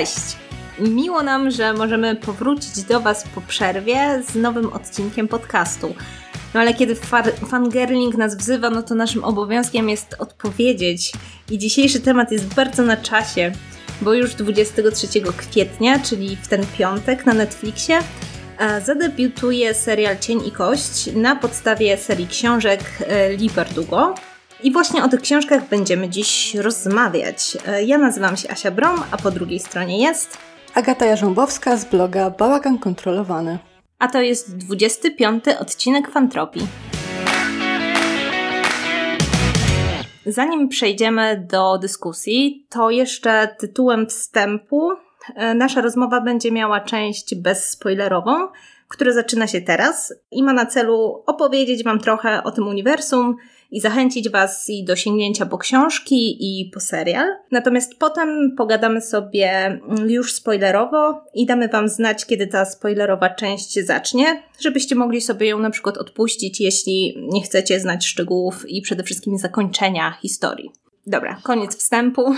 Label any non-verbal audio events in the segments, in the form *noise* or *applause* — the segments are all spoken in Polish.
Cześć! Miło nam, że możemy powrócić do Was po przerwie z nowym odcinkiem podcastu. No ale kiedy fangirling nas wzywa, no to naszym obowiązkiem jest odpowiedzieć. I dzisiejszy temat jest bardzo na czasie, bo już 23 kwietnia, czyli w ten piątek na Netflixie, e, zadebiutuje serial Cień i Kość na podstawie serii książek e, Lee Bardugo. I właśnie o tych książkach będziemy dziś rozmawiać. E, ja nazywam się Asia Brom, a po drugiej stronie jest Agata Jarząbowska z bloga Bałagan Kontrolowany. A to jest 25 odcinek Fantropii. Zanim przejdziemy do dyskusji, to jeszcze tytułem wstępu e, nasza rozmowa będzie miała część bezspoilerową, która zaczyna się teraz i ma na celu opowiedzieć Wam trochę o tym uniwersum, i zachęcić Was i do sięgnięcia po książki i po serial. Natomiast potem pogadamy sobie już spoilerowo i damy Wam znać, kiedy ta spoilerowa część zacznie, żebyście mogli sobie ją na przykład odpuścić, jeśli nie chcecie znać szczegółów i przede wszystkim zakończenia historii. Dobra, koniec wstępu.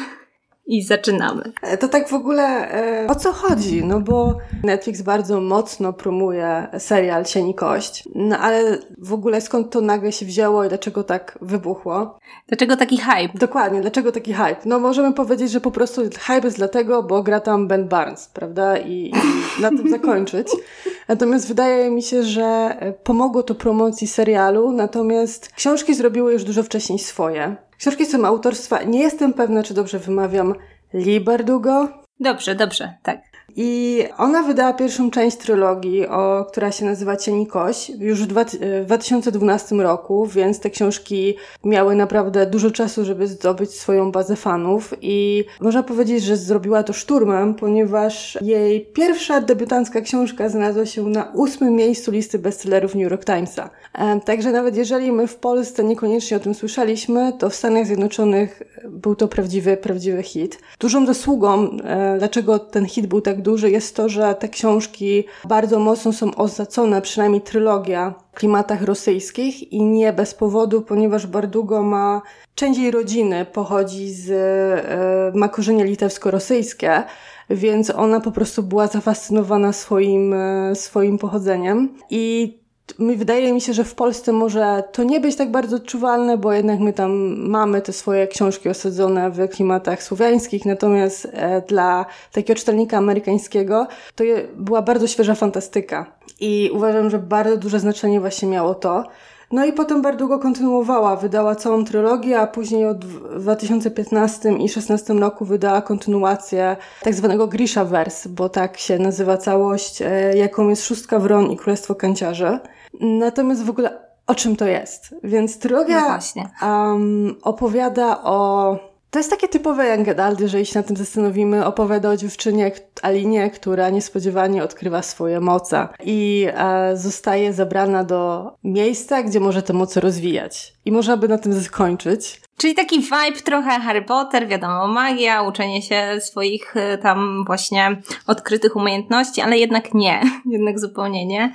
I zaczynamy. E, to tak w ogóle e, o co chodzi? No bo Netflix bardzo mocno promuje serial Cień i Kość, no ale w ogóle skąd to nagle się wzięło i dlaczego tak wybuchło? Dlaczego taki hype? Dokładnie, dlaczego taki hype? No możemy powiedzieć, że po prostu hype jest dlatego, bo gra tam Ben Barnes, prawda? I, i na tym zakończyć. *laughs* Natomiast wydaje mi się, że pomogło to promocji serialu, natomiast książki zrobiły już dużo wcześniej swoje. Książki są autorstwa, nie jestem pewna, czy dobrze wymawiam, Lee Bardugo. Dobrze, dobrze, tak. I ona wydała pierwszą część trylogii, o, która się nazywa Kość, już w, dwa, w 2012 roku, więc te książki miały naprawdę dużo czasu, żeby zdobyć swoją bazę fanów i można powiedzieć, że zrobiła to szturmem, ponieważ jej pierwsza debiutancka książka znalazła się na ósmym miejscu listy bestsellerów New York Timesa. E, także nawet jeżeli my w Polsce niekoniecznie o tym słyszeliśmy, to w Stanach Zjednoczonych był to prawdziwy, prawdziwy hit. Dużą zasługą, e, dlaczego ten hit był tak duży, jest to, że te książki bardzo mocno są ozacone, przynajmniej trylogia, w klimatach rosyjskich i nie bez powodu, ponieważ Bardugo ma część jej rodziny pochodzi z, e, ma korzenie litewsko-rosyjskie, więc ona po prostu była zafascynowana swoim, e, swoim pochodzeniem. I Wydaje mi się, że w Polsce może to nie być tak bardzo odczuwalne, bo jednak my tam mamy te swoje książki osadzone w klimatach słowiańskich, natomiast e, dla takiego czytelnika amerykańskiego to była bardzo świeża fantastyka. I uważam, że bardzo duże znaczenie właśnie miało to. No i potem bardzo długo kontynuowała, wydała całą trylogię, a później od 2015 i 2016 roku wydała kontynuację tak zwanego Grisha Verse, bo tak się nazywa całość, e, jaką jest Szóstka Wron i Królestwo Kanciarzy. Natomiast w ogóle o czym to jest? Więc trylogia no um, opowiada o to jest takie typowe Young Adult, jeżeli się na tym zastanowimy. Opowiada o dziewczynie Alinie, która niespodziewanie odkrywa swoje moce i e, zostaje zabrana do miejsca, gdzie może te moce rozwijać. I można by na tym zakończyć. Czyli taki vibe trochę Harry Potter, wiadomo, magia, uczenie się swoich e, tam właśnie odkrytych umiejętności, ale jednak nie, *laughs* jednak zupełnie nie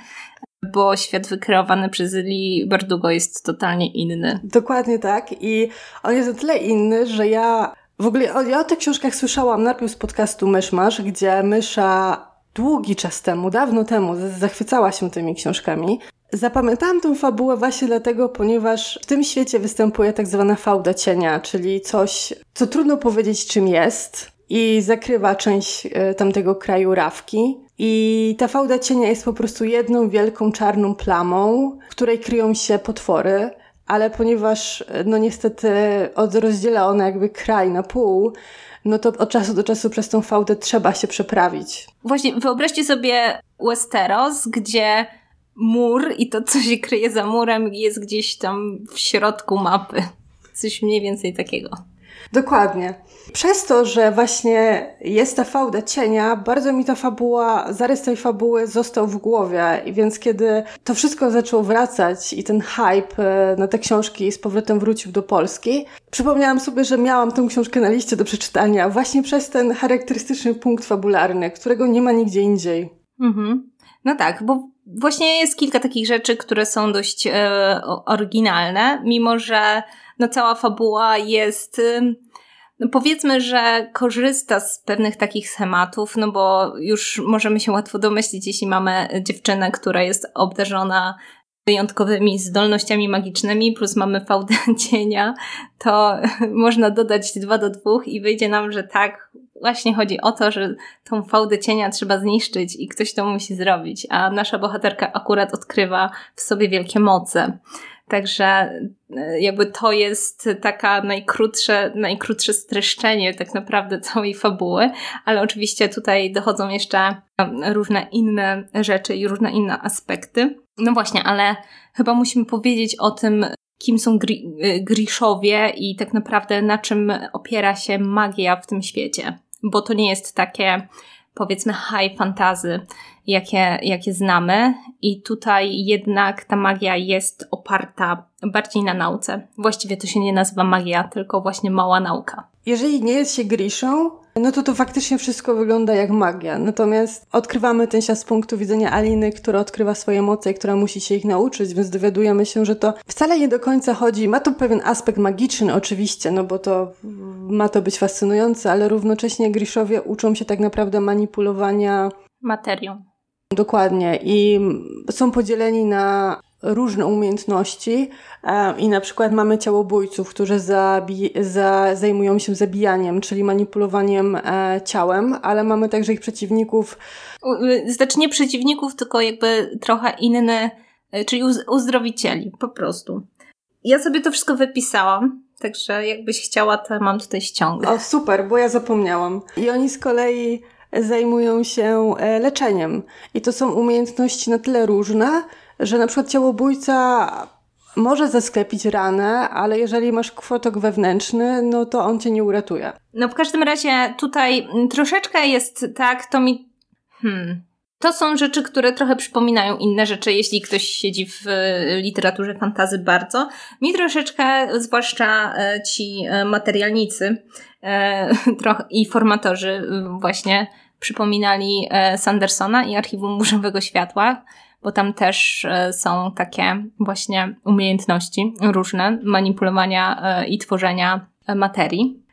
bo świat wykreowany przez Lee Bardugo jest totalnie inny. Dokładnie tak i on jest o tyle inny, że ja w ogóle ja o tych książkach słyszałam najpierw z podcastu Myszmasz, gdzie Mysza długi czas temu, dawno temu zachwycała się tymi książkami. Zapamiętałam tą fabułę właśnie dlatego, ponieważ w tym świecie występuje tak zwana fałda cienia, czyli coś, co trudno powiedzieć czym jest i zakrywa część e, tamtego kraju Rawki. I ta fałda cienia jest po prostu jedną wielką czarną plamą, w której kryją się potwory, ale ponieważ no niestety rozdziela ona jakby kraj na pół, no to od czasu do czasu przez tą fałdę trzeba się przeprawić. Właśnie wyobraźcie sobie Westeros, gdzie mur i to, co się kryje za murem, jest gdzieś tam w środku mapy. Coś mniej więcej takiego. Dokładnie. Przez to, że właśnie jest ta fałda cienia, bardzo mi ta fabuła, zarys tej fabuły został w głowie. I więc kiedy to wszystko zaczęło wracać i ten hype e, na te książki z powrotem wrócił do Polski, przypomniałam sobie, że miałam tę książkę na liście do przeczytania właśnie przez ten charakterystyczny punkt fabularny, którego nie ma nigdzie indziej. Mhm. No tak, bo właśnie jest kilka takich rzeczy, które są dość e, oryginalne, mimo że no cała fabuła jest... no powiedzmy, że korzysta z pewnych takich schematów, no bo już możemy się łatwo domyślić, jeśli mamy dziewczynę, która jest obdarzona wyjątkowymi zdolnościami magicznymi, plus mamy fałdę *laughs* cienia, to *laughs* można dodać dwa do dwóch i wyjdzie nam, że tak, właśnie chodzi o to, że tą fałdę cienia trzeba zniszczyć i ktoś to musi zrobić, a nasza bohaterka akurat odkrywa w sobie wielkie moce. Także e, jakby to jest taka najkrótsze, najkrótsze streszczenie tak naprawdę całej fabuły, ale oczywiście tutaj dochodzą jeszcze różne inne rzeczy i różne inne aspekty. No właśnie, ale chyba musimy powiedzieć o tym, kim są gri e, Griszowie i tak naprawdę na czym opiera się magia w tym świecie. Bo to nie jest takie powiedzmy high fantazy, jakie, jakie znamy. I tutaj jednak ta magia jest oparta bardziej na nauce. Właściwie to się nie nazywa magia, tylko właśnie mała nauka. Jeżeli nie jest się Griszą, no to to faktycznie wszystko wygląda jak magia. Natomiast odkrywamy ten świat z punktu widzenia Aliny, która odkrywa swoje moce i która musi się ich nauczyć, więc dowiadujemy się, że to wcale nie do końca chodzi. Ma to pewien aspekt magiczny oczywiście, no bo to ma to być fascynujące, ale równocześnie Griszowie uczą się tak naprawdę manipulowania materią. Dokładnie. I są podzieleni na różne umiejętności e, i na przykład mamy ciałobójców, którzy zabi- za, zajmują się zabijaniem, czyli manipulowaniem e, ciałem, ale mamy także ich przeciwników. Znaczy nie przeciwników, tylko jakby trochę inny, e, czyli uz- uzdrowicieli, po prostu. Ja sobie to wszystko wypisałam, także jakbyś chciała, to mam tutaj ściągę. O, super, bo ja zapomniałam. I oni z kolei zajmują się leczeniem. I to są umiejętności na tyle różne, że na przykład ciałobójca może zasklepić ranę, ale jeżeli masz kwotok wewnętrzny, no to on cię nie uratuje. No w każdym razie tutaj troszeczkę jest tak, to mi... Hmm. To są rzeczy, które trochę przypominają inne rzeczy, jeśli ktoś siedzi w e, literaturze fantazy bardzo. Mi troszeczkę, zwłaszcza e, ci e, materialnicy *laughs* i formatorzy właśnie przypominali Sandersona i Archiwum Burzowego Światła, bo tam też są takie właśnie umiejętności różne manipulowania i tworzenia materii.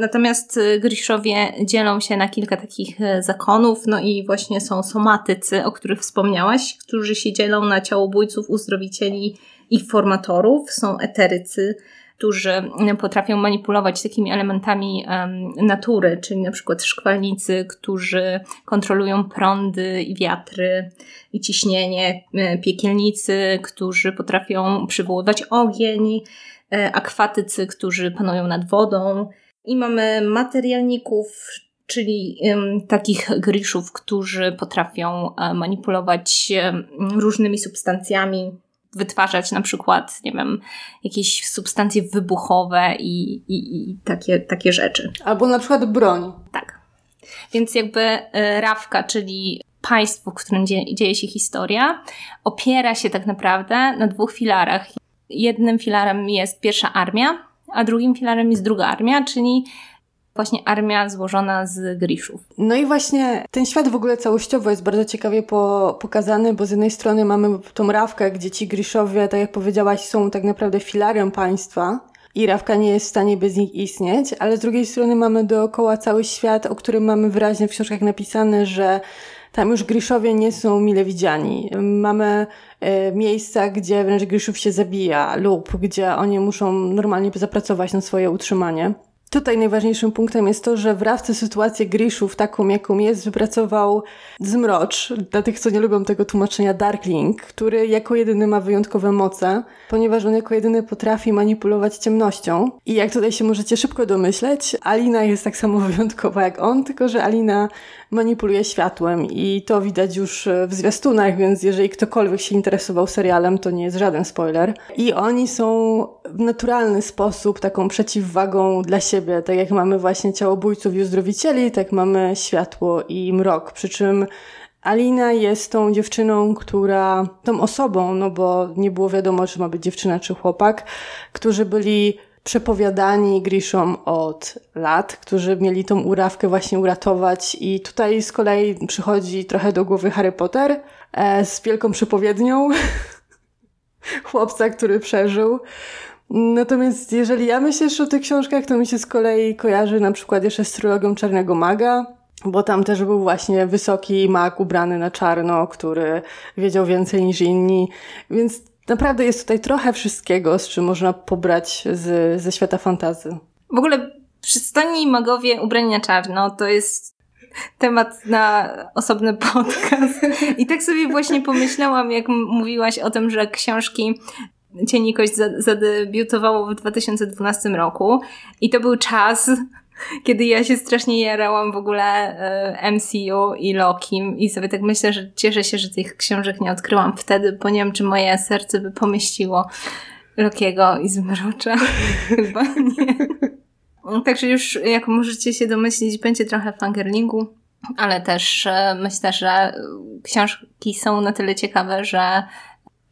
Natomiast Griszowie dzielą się na kilka takich zakonów, no i właśnie są somatycy, o których wspomniałaś, którzy się dzielą na ciałobójców, uzdrowicieli i formatorów. Są eterycy, którzy potrafią manipulować takimi elementami natury, czyli na przykład szkwalnicy, którzy kontrolują prądy i wiatry i ciśnienie, e, piekielnicy, którzy potrafią przywoływać ogień, e, akwatycy, którzy panują nad wodą. I mamy materialników, czyli um, takich griszów, którzy potrafią um, manipulować różnymi substancjami, wytwarzać na przykład, nie wiem, jakieś substancje wybuchowe i, i, i takie, takie rzeczy. Albo na przykład broń. Tak. Więc jakby e, Rawka, czyli państwo, w którym dzieje, dzieje się historia, opiera się tak naprawdę na dwóch filarach. Jednym filarem jest pierwsza armia, a drugim filarem jest druga armia, czyli właśnie armia złożona z griszów. No i właśnie ten świat w ogóle całościowo jest bardzo ciekawie po, pokazany, bo z jednej strony mamy tą rawkę, gdzie ci griszowie, tak jak powiedziałaś, są tak naprawdę filarem państwa, i Rawka nie jest w stanie bez nich istnieć, ale z drugiej strony mamy dookoła cały świat, o którym mamy wyraźnie w książkach napisane, że tam już Griszowie nie są mile widziani. Mamy e, miejsca, gdzie wręcz Griszów się zabija lub gdzie oni muszą normalnie zapracować na swoje utrzymanie. Tutaj najważniejszym punktem jest to, że w Rawce sytuację Griszów, taką jaką jest, wypracował Zmrocz, dla tych, co nie lubią tego tłumaczenia Darkling, który jako jedyny ma wyjątkowe moce, ponieważ on jako jedyny potrafi manipulować ciemnością. I jak tutaj się możecie szybko domyśleć, Alina jest tak samo *laughs* wyjątkowa jak on, tylko że Alina manipuluje światłem i to widać już w zwiastunach, więc jeżeli ktokolwiek się interesował serialem, to nie jest żaden spoiler. I oni są w naturalny sposób taką przeciwwagą dla siebie, tak jak mamy właśnie ciałobójców i uzdrowicieli, tak mamy światło i mrok, przy czym Alina jest tą dziewczyną, która, tą osobą, no bo nie było wiadomo, czy ma być dziewczyna czy chłopak, którzy byli przepowiadani Grishom od lat, którzy mieli tą urawkę właśnie uratować. I tutaj z kolei przychodzi trochę do głowy Harry Potter e, z wielką przepowiednią *laughs* chłopca, który przeżył. Natomiast jeżeli ja myślę o tych książkach, to mi się z kolei kojarzy na przykład jeszcze z trylogią Czarnego Maga, bo tam też był właśnie wysoki mag ubrany na czarno, który wiedział więcej niż inni, więc naprawdę jest tutaj trochę wszystkiego, z czym można pobrać z, ze świata fantazy. W ogóle przystojni magowie ubrani na czarno to jest temat na osobny podcast. I tak sobie właśnie pomyślałam, jak mówiłaś o tym, że książki Cienikość zadebiutowało w 2012 roku i to był czas, *laughs* kiedy ja się strasznie jarałam w ogóle e, MCU i Lokim i sobie tak myślę, że cieszę się, że tych książek nie odkryłam wtedy, bo nie wiem, czy moje serce by pomieściło Lokiego i Zmrocza. *laughs* Chyba nie. Także już, jak możecie się domyślić, będzie trochę fangirlingu, ale też e, myślę, że książki są na tyle ciekawe, że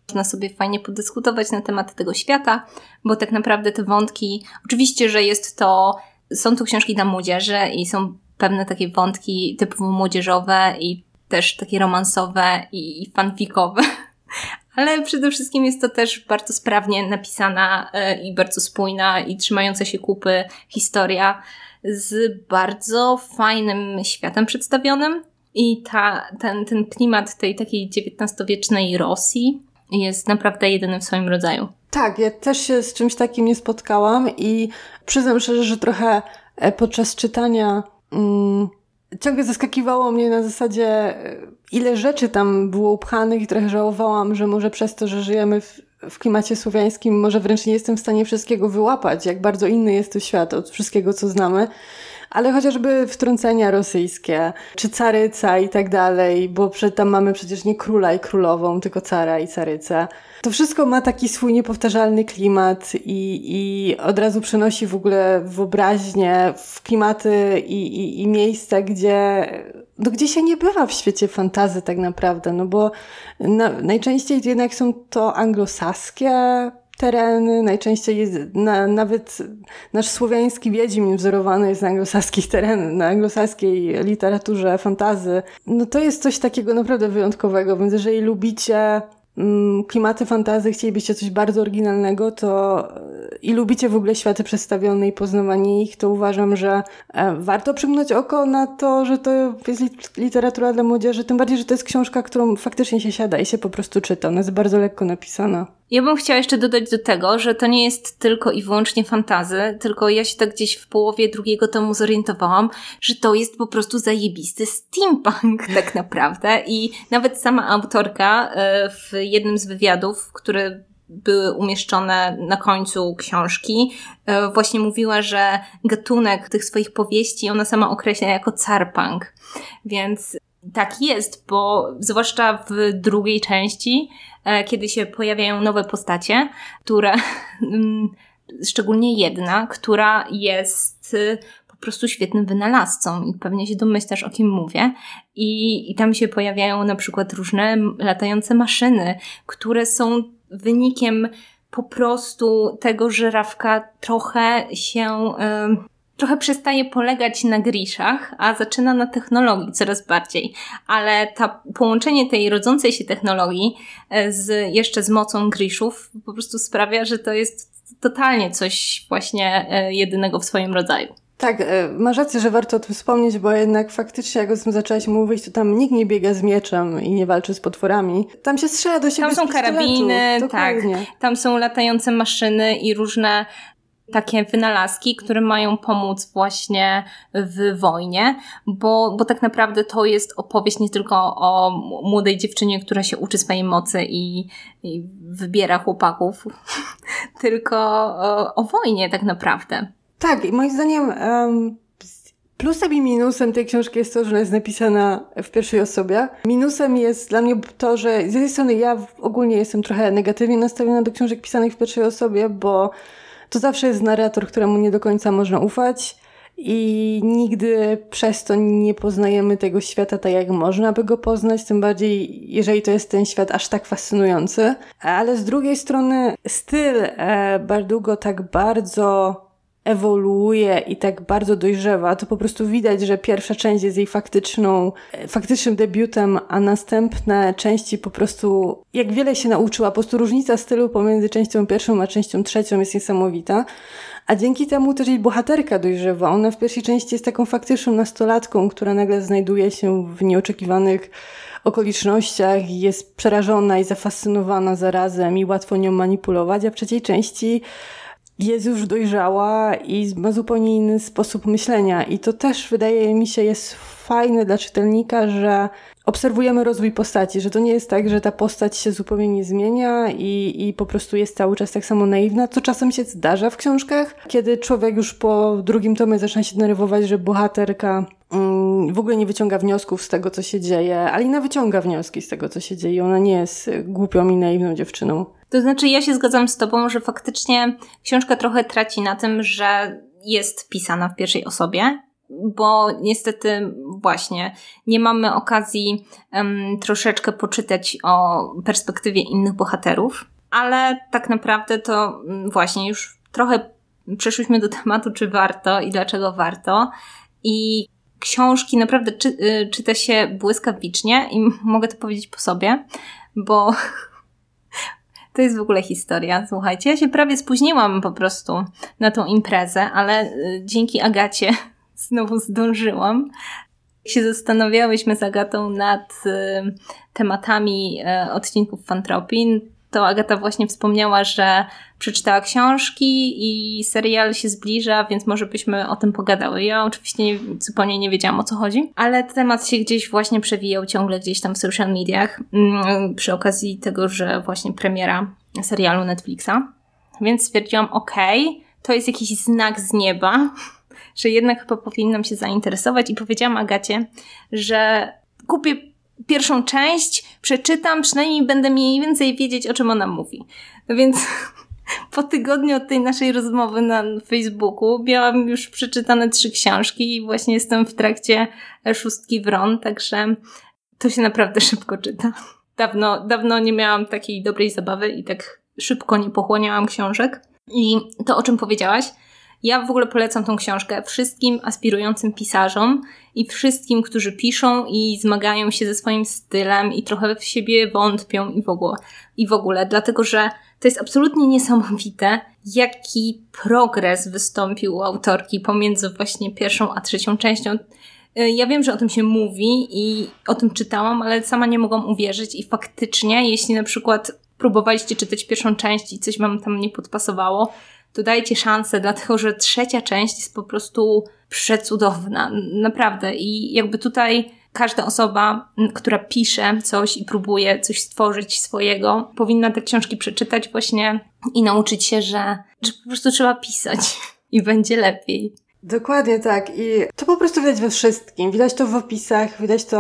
można sobie fajnie podyskutować na temat tego świata, bo tak naprawdę te wątki, oczywiście, że jest to, są to książki dla młodzieży i są pewne takie wątki typowo młodzieżowe i też takie romansowe i fanfikowe, *laughs* ale przede wszystkim jest to też bardzo sprawnie napisana e, i bardzo spójna i trzymająca się kupy historia z bardzo fajnym światem przedstawionym. I ta, ten, ten klimat tej takiej XIX-wiecznej Rosji jest naprawdę jedyny w swoim rodzaju. Tak, ja też się z czymś takim nie spotkałam i przyznam szczerze, że trochę e, podczas czytania mm, ciągle zaskakiwało mnie na zasadzie, e, ile rzeczy tam było upchanych i trochę żałowałam, że może przez to, że żyjemy w, w klimacie słowiańskim, może wręcz nie jestem w stanie wszystkiego wyłapać, jak bardzo inny jest to świat od wszystkiego, co znamy ale chociażby wtrącenia rosyjskie, czy caryca i tak dalej, bo tam mamy przecież nie króla i królową, tylko cara i caryca. To wszystko ma taki swój niepowtarzalny klimat i, i od razu przenosi w ogóle wyobraźnię w klimaty i, i, i miejsca, gdzie, no, gdzie się nie bywa w świecie fantazy tak naprawdę, no bo na, najczęściej jednak są to anglosaskie tereny, najczęściej jest, na, nawet nasz słowiański Wiedźmin wzorowany jest na anglosaskich *laughs* terenach, na anglosaskiej literaturze fantazy. No to jest coś takiego naprawdę wyjątkowego, więc jeżeli lubicie mm, klimaty fantazy, chcielibyście coś bardzo oryginalnego, to i lubicie w ogóle światy przedstawione i poznawanie ich, to uważam, że e, warto przymknąć oko na to, że to jest literatura dla młodzieży, tym bardziej, że to jest książka, którą faktycznie się siada i się po prostu czyta. Ona jest bardzo lekko napisana. Ja bym chciała jeszcze dodać do tego, że to nie jest tylko i wyłącznie fantazy, tylko ja się tak gdzieś w połowie drugiego tomu zorientowałam, że to jest po prostu zajebisty steampunk *laughs* tak naprawdę i nawet sama autorka e, w jednym z wywiadów, które były umieszczone na końcu książki, e, właśnie mówiła, że gatunek tych swoich powieści ona sama określa jako carpunk. Więc tak jest, bo zwłaszcza w drugiej części E, kiedy się pojawiają nowe postacie, które, *laughs* mm, szczególnie jedna, która jest y, po prostu świetnym wynalazcą i pewnie się domyślasz, o kim mówię. I, I tam się pojawiają na przykład różne latające maszyny, które są wynikiem po prostu tego, że Rawka trochę się... Yy, trochę przestaje polegać na griszach, a zaczyna na technologii coraz bardziej. Ale ta połączenie tej rodzącej się technologii e, z, jeszcze z mocą griszów po prostu sprawia, że to jest totalnie coś właśnie e, jedynego w swoim rodzaju. Tak, e, masz rację, że warto o tym wspomnieć, bo jednak faktycznie jak o tym zaczęłaś mówić, to tam nikt nie biega z mieczem i nie walczy z potworami. Tam się strzela do siebie Tam są karabiny, tak. Tam są latające maszyny i różne takie wynalazki, które mają pomóc właśnie w wojnie, bo, bo tak naprawdę to jest opowieść nie tylko o młodej dziewczynie, która się uczy swojej mocy i, i wybiera chłopaków, *laughs* tylko o, o, wojnie tak naprawdę. Tak, i moim zdaniem um, plusem i minusem tej książki jest to, że ona jest napisana w pierwszej osobie. Minusem jest dla mnie to, że z jednej strony ja ogólnie jestem trochę negatywnie nastawiona do książek pisanych w pierwszej osobie, bo to zawsze jest narrator, któremu nie do końca można ufać i nigdy przez to nie poznajemy tego świata tak, jak można by go poznać, tym bardziej, jeżeli to jest ten świat aż tak fascynujący. Ale z drugiej strony styl e, Bardugo tak bardzo ewoluuje i tak bardzo dojrzewa, to po prostu widać, że pierwsza część jest jej faktyczną, faktycznym debiutem, a następne części po prostu, jak wiele się nauczyła, po prostu różnica stylu pomiędzy częścią pierwszą a częścią trzecią jest niesamowita. A dzięki temu też jej bohaterka dojrzewa. Ona w pierwszej części jest taką faktyczną nastolatką, która nagle znajduje się w nieoczekiwanych okolicznościach i jest przerażona i zafascynowana zarazem i łatwo nią manipulować, a w trzeciej części jest już dojrzała i ma zupełnie inny sposób myślenia. I to też wydaje mi się jest fajne dla czytelnika, że obserwujemy rozwój postaci, że to nie jest tak, że ta postać się zupełnie nie zmienia i, i po prostu jest cały czas tak samo naiwna, co czasem się zdarza w książkach, kiedy człowiek już po drugim tomie zaczyna się denerwować, że bohaterka mm, w ogóle nie wyciąga wniosków z tego, co się dzieje, Alina wyciąga wnioski z tego, co się dzieje. Ona nie jest głupią i naiwną dziewczyną. To znaczy, ja się zgadzam z Tobą, że faktycznie książka trochę traci na tym, że jest pisana w pierwszej osobie, bo niestety właśnie nie mamy okazji um, troszeczkę poczytać o perspektywie innych bohaterów, ale tak naprawdę to um, właśnie już trochę przeszłyśmy do *laughs* tematu, czy warto i dlaczego warto. I książki naprawdę czy, y, czyta się błyskawicznie i *laughs* mogę to powiedzieć po sobie, bo to jest w ogóle historia. Słuchajcie, ja się prawie spóźniłam po prostu na tą imprezę, ale y, dzięki Agacie *laughs* znowu zdążyłam. Się zastanawiałyśmy z Agatą nad y, tematami y, odcinków Fantropin, to Agata właśnie wspomniała, że przeczytała książki i serial się zbliża, więc może byśmy o tym pogadały. Ja oczywiście nie, zupełnie nie wiedziałam o co chodzi, ale temat się gdzieś właśnie przewijał ciągle gdzieś tam w social mediach mm, przy okazji tego, że właśnie premiera serialu Netflixa. Więc stwierdziłam, okej, to jest jakiś znak z nieba, *laughs* że jednak chyba powinnam się zainteresować i powiedziałam Agacie, że kupię pierwszą część, przeczytam, przynajmniej będę mniej więcej wiedzieć, o czym ona mówi. No więc *laughs* po tygodniu od tej naszej rozmowy na Facebooku miałam już przeczytane trzy książki i właśnie jestem w trakcie szóstki wron, także to się naprawdę szybko czyta. Dawno, dawno nie miałam takiej dobrej zabawy i tak szybko nie pochłaniałam książek. I to, o czym powiedziałaś, ja w ogóle polecam tą książkę wszystkim aspirującym pisarzom i wszystkim, którzy piszą i zmagają się ze swoim stylem i trochę w siebie wątpią i w ogóle. I w ogóle dlatego, że to jest absolutnie niesamowite, jaki progres wystąpił u autorki pomiędzy właśnie pierwszą a trzecią częścią. Y, ja wiem, że o tym się mówi i o tym czytałam, ale sama nie mogłam uwierzyć i faktycznie, jeśli na przykład próbowaliście czytać pierwszą część i coś wam tam nie podpasowało, to dajcie szansę, dlatego że trzecia część jest po prostu przecudowna. Naprawdę. I jakby tutaj każda osoba, która pisze coś i próbuje coś stworzyć swojego, powinna te książki przeczytać właśnie i nauczyć się, że, że po prostu trzeba pisać i będzie lepiej. Dokładnie tak. I to po prostu widać we wszystkim. Widać to w opisach, widać to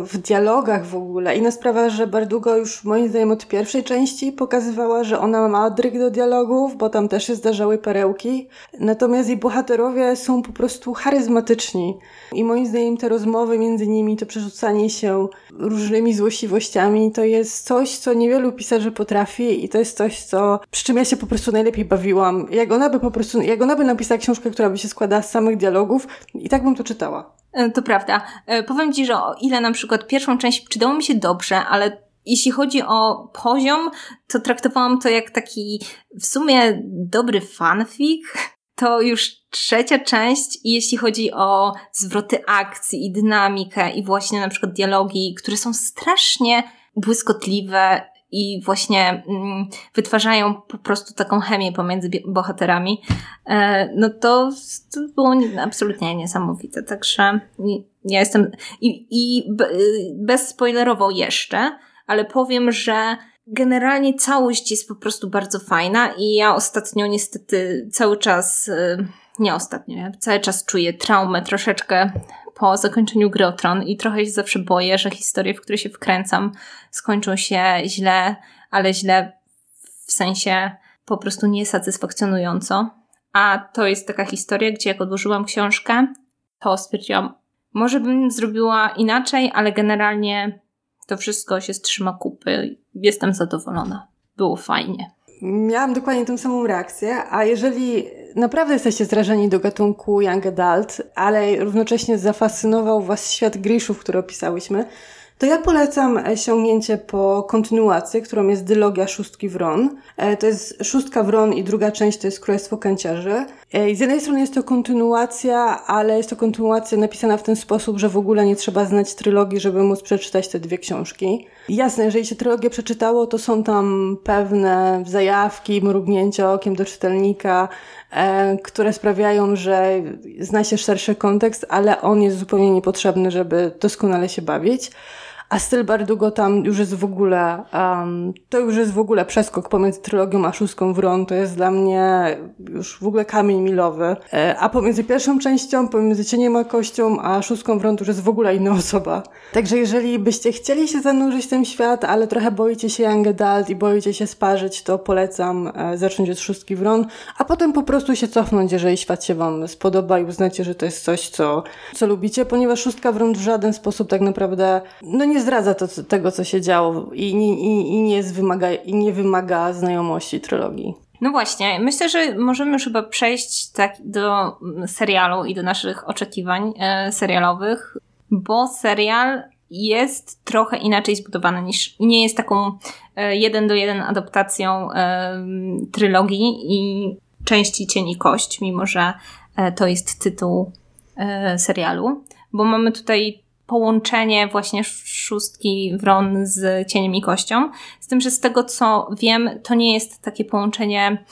e, w dialogach w ogóle. Inna sprawa, że Bardugo już moim zdaniem od pierwszej części pokazywała, że ona ma dryg do dialogów, bo tam też się zdarzały perełki. Natomiast jej bohaterowie są po prostu charyzmatyczni. I moim zdaniem te rozmowy między nimi, to przerzucanie się różnymi złośliwościami, to jest coś, co niewielu pisarzy potrafi i to jest coś, co, przy czym ja się po prostu najlepiej bawiłam. Jak ona by po prostu, jak ona by napisała książkę, która by się składała z samych dialogów i tak bym to czytała. E, to prawda. E, powiem Ci, że o ile na przykład pierwszą część czytało mi się dobrze, ale jeśli chodzi o poziom, to traktowałam to jak taki w sumie dobry fanfic. To już trzecia część, jeśli chodzi o zwroty akcji i dynamikę i właśnie na przykład dialogi, które są strasznie błyskotliwe i właśnie mm, wytwarzają po prostu taką chemię pomiędzy bohaterami, e, no to, to było absolutnie niesamowite. Także ja jestem i, i bez spoilerowo jeszcze, ale powiem, że generalnie całość jest po prostu bardzo fajna i ja ostatnio niestety cały czas, e, nie ostatnio, ja cały czas czuję traumę troszeczkę po zakończeniu gry o Tron i trochę się zawsze boję, że historie, w które się wkręcam, skończą się źle, ale źle w sensie po prostu niesatysfakcjonująco. A to jest taka historia, gdzie jak odłożyłam książkę, to stwierdziłam, może bym zrobiła inaczej, ale generalnie to wszystko się trzyma kupy. Jestem zadowolona. Było fajnie. Miałam dokładnie tę samą reakcję, a jeżeli naprawdę jesteście zrażeni do gatunku Young Adult, ale równocześnie zafascynował Was świat Grishów, który opisałyśmy, to ja polecam sięgnięcie po kontynuację, którą jest Dylogia Szóstki Wron. E, to jest Szóstka Wron i druga część to jest Królestwo Kęciarzy. E, z jednej strony jest to kontynuacja, ale jest to kontynuacja napisana w ten sposób, że w ogóle nie trzeba znać trylogii, żeby móc przeczytać te dwie książki. Jasne, jeżeli się trylogię przeczytało, to są tam pewne zajawki, mrugnięcia okiem do czytelnika, które sprawiają, że zna się szerszy kontekst, ale on jest zupełnie niepotrzebny, żeby doskonale się bawić. A styl Bardugo tam już jest w ogóle, um, to już jest w ogóle przeskok pomiędzy trylogią a szóstką Wron. To jest dla mnie już w ogóle kamień milowy. E, a pomiędzy pierwszą częścią, pomiędzy Cieniem a Kością, a szóstką Wron to już jest w ogóle inna osoba. Także jeżeli byście chcieli się zanurzyć w ten świat, ale trochę boicie się Young Adult i boicie się sparzyć, to polecam e, zacząć od szóstki Wron, a potem po prostu się cofnąć, jeżeli świat się Wam spodoba i uznacie, że to jest coś, co, co lubicie, ponieważ szóstka Wron w żaden sposób tak naprawdę, no nie zdradza to, tego, co się działo i, i, i, nie wymaga, i nie wymaga znajomości trylogii. No właśnie, myślę, że możemy już chyba przejść tak do serialu i do naszych oczekiwań e, serialowych, bo serial jest trochę inaczej zbudowany niż nie jest taką e, jeden do jeden adaptacją e, trylogii i części Cieni Kość, mimo że e, to jest tytuł e, serialu, bo mamy tutaj połączenie właśnie szóstki wron z cieniem i kością. Z tym, że z tego co wiem, to nie jest takie połączenie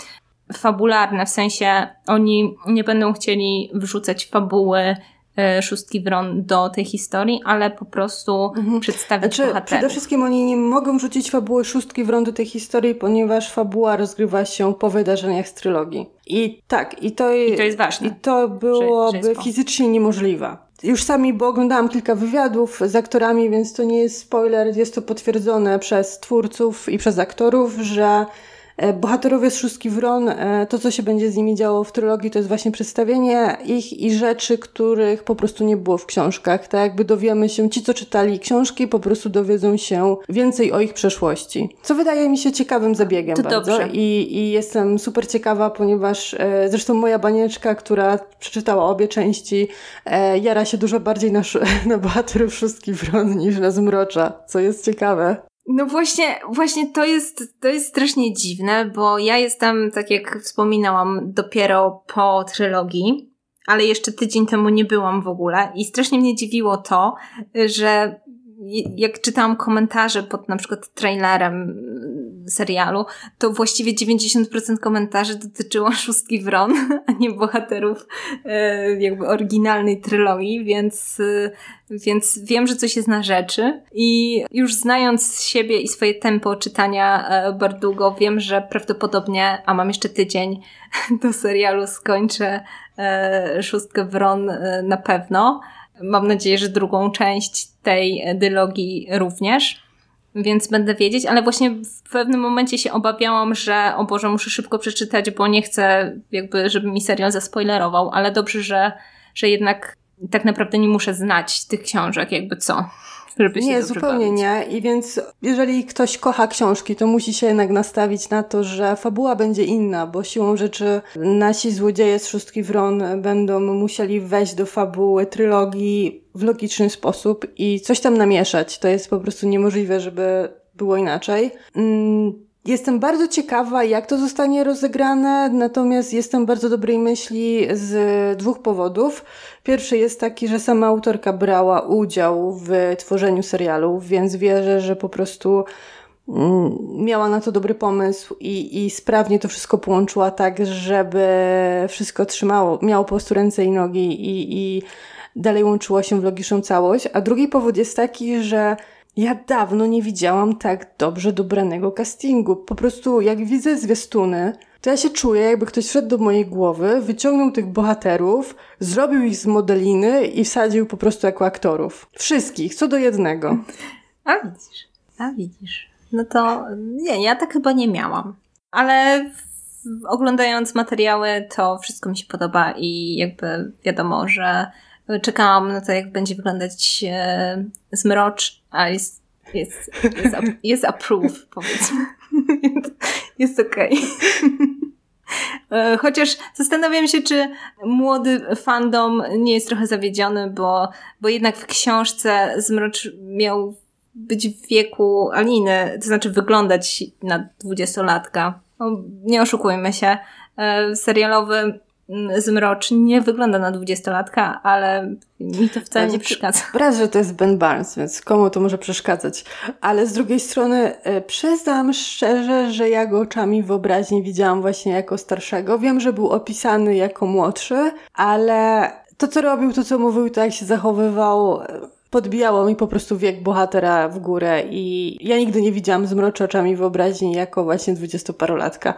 fabularne, w sensie oni nie będą chcieli wrzucać fabuły e, szóstki wron do tej historii, ale po prostu mhm. przedstawić znaczy, bohaterów. Przede wszystkim oni nie mogą wrzucić fabuły szóstki wron do tej historii, ponieważ fabuła rozgrywa się po wydarzeniach z trylogii. I tak, i to, I to jest ważne. I to byłoby że, że fizycznie niemożliwe. Już sami, bo oglądałam kilka wywiadów z aktorami, więc to nie jest spoiler, jest to potwierdzone przez twórców i przez aktorów, że bohaterowie z Szóstki Wron, e, to co się będzie z nimi działo w trylogii, to jest właśnie przedstawienie ich i rzeczy, których po prostu nie było w książkach. Tak jakby dowiemy się, ci co czytali książki po prostu dowiedzą się więcej o ich przeszłości. Co wydaje mi się ciekawym zabiegiem to bardzo. Dobrze. I, I jestem super ciekawa, ponieważ e, zresztą moja banieczka, która przeczytała obie części, e, jara się dużo bardziej na, *laughs* na bohaterów Szóstki Wron niż na Zmrocza, co jest ciekawe. No właśnie, właśnie to jest, to jest strasznie dziwne, bo ja jestem, tak jak wspominałam, dopiero po trylogii, ale jeszcze tydzień temu nie byłam w ogóle i strasznie mnie dziwiło to, że jak czytałam komentarze pod na przykład trailerem serialu, to właściwie 90% komentarzy dotyczyło *laughs* szóstki Wron, a nie bohaterów e, jakby oryginalnej trylogii, więc, e, więc wiem, że coś jest na rzeczy i już znając siebie i swoje tempo czytania e, Bardugo, wiem, że prawdopodobnie, a mam jeszcze tydzień *laughs* do serialu, skończę szóstkę Wron na pewno. Mam nadzieję, że drugą część tej dylogii również więc będę wiedzieć, ale właśnie w pewnym momencie się obawiałam, że o Boże, muszę szybko przeczytać, bo nie chcę jakby, żeby mi serial zaspoilerował, ale dobrze, że, że jednak tak naprawdę nie muszę znać tych książek, jakby co żeby się Nie, zupełnie bawić. nie. I więc jeżeli ktoś kocha książki, to musi się jednak nastawić na to, że fabuła będzie inna, bo siłą rzeczy nasi złodzieje z Szóstki Wron będą musieli wejść do fabuły trylogii w logiczny sposób i coś tam namieszać. To jest po prostu niemożliwe, żeby było inaczej. Mm Jestem bardzo ciekawa, jak to zostanie rozegrane, natomiast jestem bardzo dobrej myśli z dwóch powodów. Pierwszy jest taki, że sama autorka brała udział w tworzeniu serialu, więc wierzę, że po prostu mm, miała na to dobry pomysł i, i sprawnie to wszystko połączyła tak, żeby wszystko trzymało, miało po prostu ręce i nogi i, i dalej łączyło się w logiczną całość. A drugi powód jest taki, że ja dawno nie widziałam tak dobrze dobranego castingu. Po prostu jak widzę zwiastuny, to ja się czuję, jakby ktoś wszedł do mojej głowy, wyciągnął tych bohaterów, zrobił ich z modeliny i wsadził po prostu jako aktorów. Wszystkich, co do jednego. A widzisz, a widzisz. No to nie, ja tak chyba nie miałam. Ale oglądając materiały, to wszystko mi się podoba i jakby wiadomo, że czekałam na to, jak będzie wyglądać e, zmrocz, a jest, jest, jest, *laughs* jest approve, powiedzmy. *laughs* jest okej. Okay. *laughs* E, chociaż zastanawiam się, czy młody fandom nie jest trochę zawiedziony, bo, bo jednak w książce Zmrocz miał być w wieku Aliny, to znaczy wyglądać na dwudziestolatka. No, nie oszukujmy się. E, serialowy Zmrocz nie wygląda na dwudziestolatka, ale mi to wcale nie przeszkadza. Raz, że to jest Ben Barnes, więc komu to może przeszkadzać. Ale z drugiej strony e, przyznam szczerze, że ja go oczami wyobraźni widziałam właśnie jako starszego. Wiem, że był opisany jako młodszy, ale to, co robił, to, co mówił, to jak się zachowywał, podbijało mi po prostu wiek bohatera w górę i ja nigdy nie widziałam zmroczy oczami wyobraźni jako właśnie dwudziestoparolatka.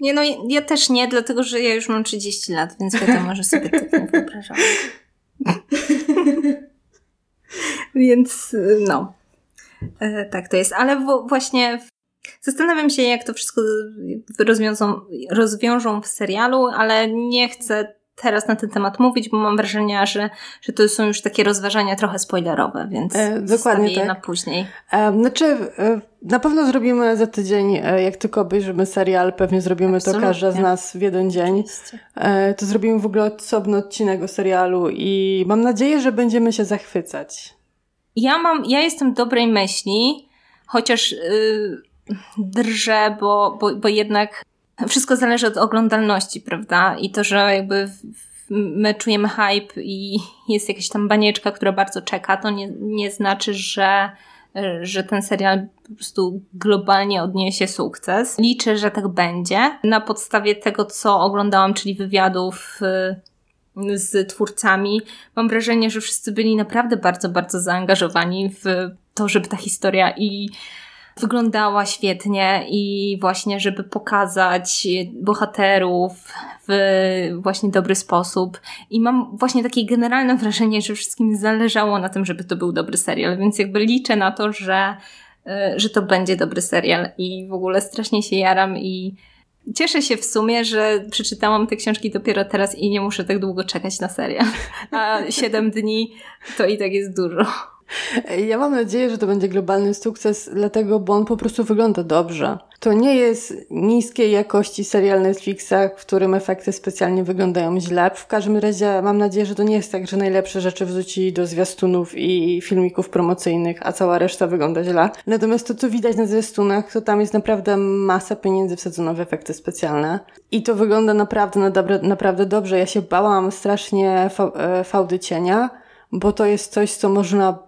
Nie, no ja też nie, dlatego że ja już mam 30 lat, więc wiadomo, że sobie tak nie wyobrażam. *laughs* więc no. E, tak to jest, ale w, właśnie Zastanawiam się, jak to wszystko rozwiążą, rozwiążą w serialu, ale nie chcę teraz na ten temat mówić, bo mam wrażenie, że, że to są już takie rozważania trochę spoilerowe, więc e, dokładnie tak. na później. E, znaczy, e, na pewno zrobimy za tydzień, e, jak tylko obejrzymy serial, pewnie zrobimy Absolutnie. to każda z nas w jeden dzień. E, to zrobimy w ogóle osobny odcinek o serialu i mam nadzieję, że będziemy się zachwycać. Ja mam, ja jestem dobrej myśli, chociaż yy, drżę, bo, bo, bo jednak wszystko zależy od oglądalności, prawda? I to, że jakby my czujemy hype i jest jakaś tam banieczka, która bardzo czeka, to nie, nie znaczy, że, że ten serial po prostu globalnie odniesie sukces. Liczę, że tak będzie. Na podstawie tego, co oglądałam, czyli wywiadów y, z twórcami, mam wrażenie, że wszyscy byli naprawdę bardzo, bardzo zaangażowani w to, żeby ta historia i wyglądała świetnie i właśnie, żeby pokazać bohaterów w właśnie dobry sposób. I mam właśnie takie generalne wrażenie, że wszystkim zależało na tym, żeby to był dobry serial, więc jakby liczę na to, że, e, że to będzie dobry serial i w ogóle strasznie się jaram i Cieszę się w sumie, że przeczytałam te książki dopiero teraz i nie muszę tak długo czekać na serial. A 7 dni to i tak jest dużo. *laughs* Ja mam nadzieję, że to będzie globalny sukces, dlatego, bo on po prostu wygląda dobrze. To nie jest niskiej jakości serial Netflixa, w którym efekty specjalnie wyglądają źle. W każdym razie mam nadzieję, że to nie jest tak, że najlepsze rzeczy wrzucili do zwiastunów i filmików promocyjnych, a cała reszta wygląda źle. Natomiast to, co widać na zwiastunach, to tam jest naprawdę masa pieniędzy wsadzono w efekty specjalne. I to wygląda naprawdę, naprawdę dobrze. Ja się bałam strasznie e, fałdy cienia, bo to jest coś, co można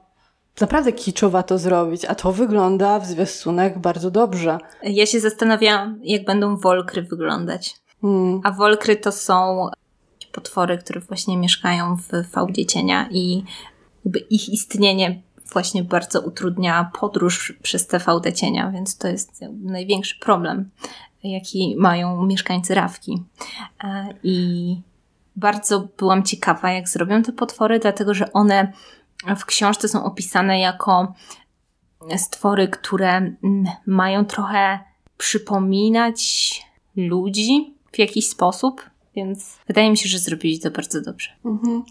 naprawdę kiczowa to zrobić, a to wygląda w zwiastunach bardzo dobrze. Ja się zastanawiałam, jak będą wolkry wyglądać. Hmm. A wolkry to są potwory, które właśnie mieszkają w fałdzie cienia i ich istnienie właśnie bardzo utrudnia podróż przez tę fałdę cienia, więc to jest największy problem, jaki mają mieszkańcy Rawki. E, I bardzo byłam ciekawa, jak zrobią te potwory, dlatego że one w książce są opisane jako stwory, które mm, mają trochę przypominać ludzi w jakiś sposób, więc wydaje mi się, że zrobili to bardzo dobrze. Mhm.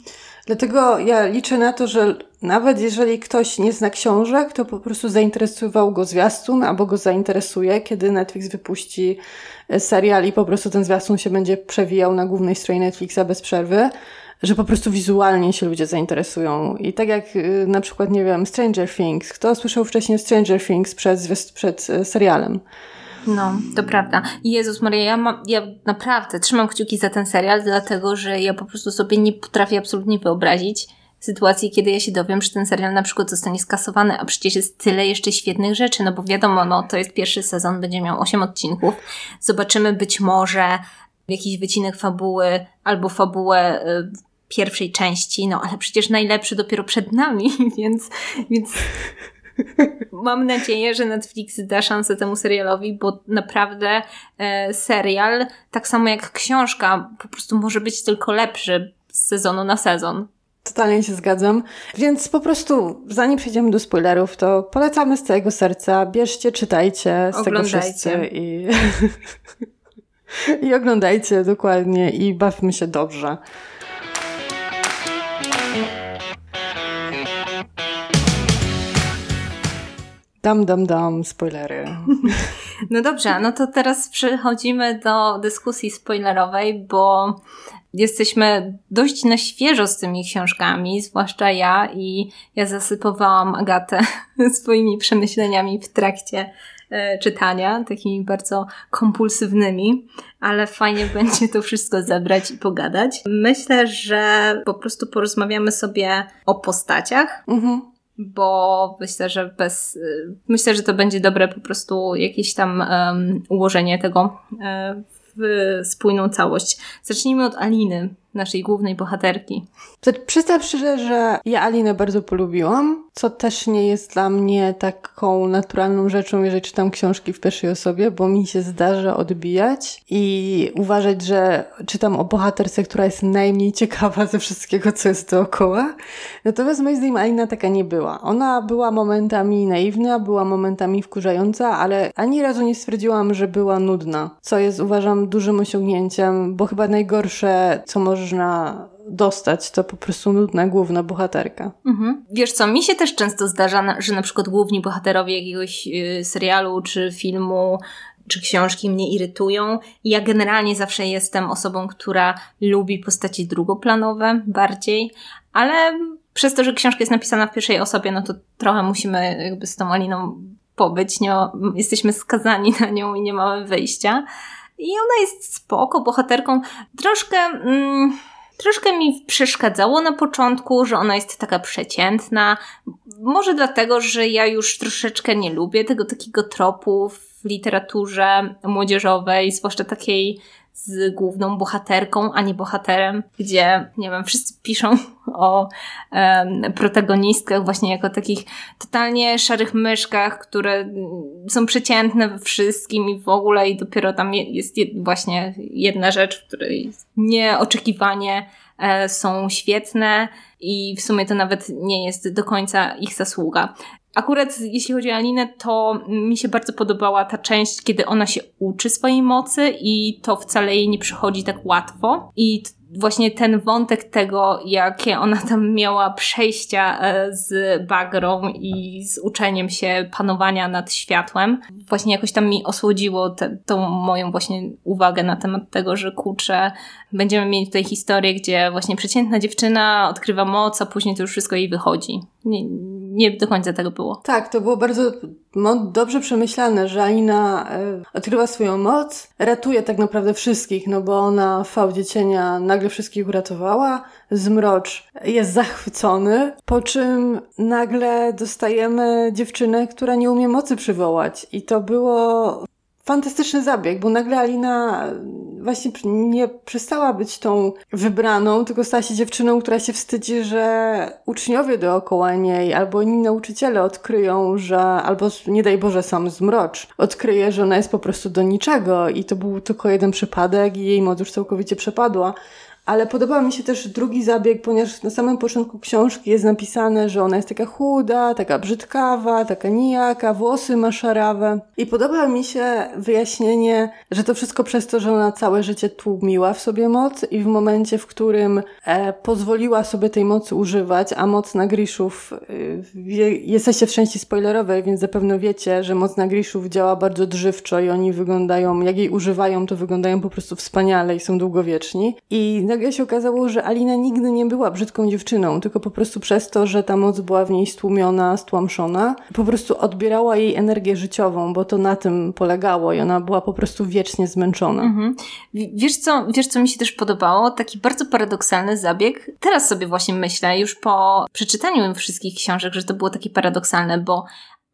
Dlatego ja liczę na to, że nawet jeżeli ktoś nie zna książek, to po prostu zainteresował go zwiastun albo go zainteresuje, kiedy Netflix wypuści e, serial i po prostu ten zwiastun się będzie przewijał na głównej stronie Netflixa bez przerwy że po prostu wizualnie się ludzie zainteresują. I tak jak y, na przykład, nie wiem, Stranger Things. Kto słyszał wcześniej Stranger Things przed, przed y, serialem? No, to prawda. Jezus Maria, ja, mam, ja naprawdę trzymam kciuki za ten serial, dlatego że ja po prostu sobie nie potrafię absolutnie wyobrazić sytuacji, kiedy ja się dowiem, że ten serial na przykład zostanie skasowany, a przecież jest tyle jeszcze świetnych rzeczy, no bo wiadomo, no to jest pierwszy sezon, będzie miał 8 odcinków. Zobaczymy być może jakiś wycinek fabuły albo fabułę y, pierwszej części, no ale przecież najlepszy dopiero przed nami, *laughs* więc, więc mam nadzieję, że Netflix da szansę temu serialowi, bo naprawdę e, serial, tak samo jak książka, po prostu może być tylko lepszy z sezonu na sezon. Totalnie się zgadzam. Więc po prostu, zanim przejdziemy do spoilerów, to polecamy z całego serca. Bierzcie, czytajcie z Oglądajcie. tego wszyscy i... *laughs* I oglądajcie dokładnie i bawmy się dobrze. Dam, dam, dam, spoilery. *laughs* No dobrze, no to teraz przechodzimy do dyskusji spoilerowej, bo jesteśmy dość na świeżo z tymi książkami, zwłaszcza ja i ja zasypowałam Agatę *laughs* swoimi przemyśleniami w trakcie czytania, takimi bardzo kompulsywnymi, ale fajnie *laughs* będzie to wszystko zebrać i pogadać. Myślę, że po prostu porozmawiamy sobie o postaciach. Mhm bo myślę, że bez, myślę, że to będzie dobre po prostu jakieś tam um, ułożenie tego um, w spójną całość. Zacznijmy od Aliny, naszej głównej bohaterki. Przyznam szczerze, że ja Alinę bardzo polubiłam, co też nie jest dla mnie taką naturalną rzeczą, jeżeli czytam książki w pierwszej osobie, bo mi się zdarza odbijać i uważać, że czytam o bohaterce, która jest najmniej ciekawa ze wszystkiego, co jest dookoła. Natomiast moim zdaniem Alina taka nie była. Ona była momentami naiwna, była momentami wkurzająca, ale ani razu nie stwierdziłam, że była nudna, co jest uważam dużym osiągnięciem, bo chyba najgorsze, co można dostać, to po prostu nudna główna bohaterka. Mhm. Wiesz co, mi się też często zdarza, że na przykład główni bohaterowie jakiegoś y, serialu czy filmu czy książki mnie irytują. Ja generalnie zawsze jestem osobą, która lubi postaci drugoplanowe bardziej, ale przez to, że książka jest napisana w pierwszej osobie, no to trochę musimy jakby z tą Aliną pobyć. Nie, jesteśmy skazani na nią i nie mamy wyjścia. I ona jest spoko bohaterką. Troszkę... Mm, Troszkę mi przeszkadzało na początku, że ona jest taka przeciętna. Może dlatego, że ja już troszeczkę nie lubię tego takiego tropu w literaturze młodzieżowej, zwłaszcza takiej z główną bohaterką, a nie bohaterem, gdzie, nie wiem, wszyscy piszą *laughs* o um, protagonistkach właśnie jako takich totalnie szarych myszkach, które są przeciętne we wszystkim i w ogóle i dopiero tam jest właśnie jedna rzecz, w której nieoczekiwanie e, są świetne i w sumie to nawet nie jest do końca ich zasługa. Akurat jeśli chodzi o Alinę, to mi się bardzo podobała ta część, kiedy ona się uczy swojej mocy i to wcale jej nie przychodzi tak łatwo. I właśnie ten wątek tego, jakie ona tam miała przejścia e, z bagrą i z uczeniem się panowania nad światłem, właśnie jakoś tam mi osłodziło te, tą moją właśnie uwagę na temat tego, że kurczę, będziemy mieli tutaj historię, gdzie właśnie przeciętna dziewczyna odkrywa moc, a później to już wszystko jej wychodzi. Nie, nie do końca tego było. Tak, to było bardzo dobrze przemyślane, że Alina e, odkrywa swoją moc, ratuje tak naprawdę wszystkich, no bo ona w fałdzie cienia nagle wszystkich uratowała, Zmrocz jest zachwycony, po czym nagle dostajemy dziewczynę, która nie umie mocy przywołać i to było fantastyczny zabieg, bo nagle Alina właśnie nie przestała być tą wybraną, tylko stała się dziewczyną, która się wstydzi, że uczniowie dookoła niej albo inni nauczyciele odkryją, że, albo nie daj Boże sam zmrocz, odkryje, że ona jest po prostu do niczego i to był tylko jeden przypadek i jej już całkowicie przepadła. Ale podobał mi się też drugi zabieg, ponieważ na samym początku książki jest napisane, że ona jest taka chuda, taka brzydkawa, taka nijaka, włosy ma szarawe. I podoba mi się wyjaśnienie, że to wszystko przez to, że ona całe życie tłumiła w sobie moc i w momencie, w którym e, pozwoliła sobie tej mocy używać, a moc na Griszów, e, jesteście w części spoilerowej, więc zapewne wiecie, że moc na Griszów działa bardzo drzywczo i oni wyglądają, jak jej używają, to wyglądają po prostu wspaniale i są długowieczni. I nagle się okazało, że Alina nigdy nie była brzydką dziewczyną, tylko po prostu przez to, że ta moc była w niej stłumiona, stłamszona, po prostu odbierała jej energię życiową, bo to na tym polegało i ona była po prostu wiecznie zmęczona. Mhm. Wiesz co, wiesz co mi się też podobało? Taki bardzo paradoksalny zabieg. Teraz sobie właśnie myślę, już po przeczytaniu wszystkich książek, że to było takie paradoksalne, bo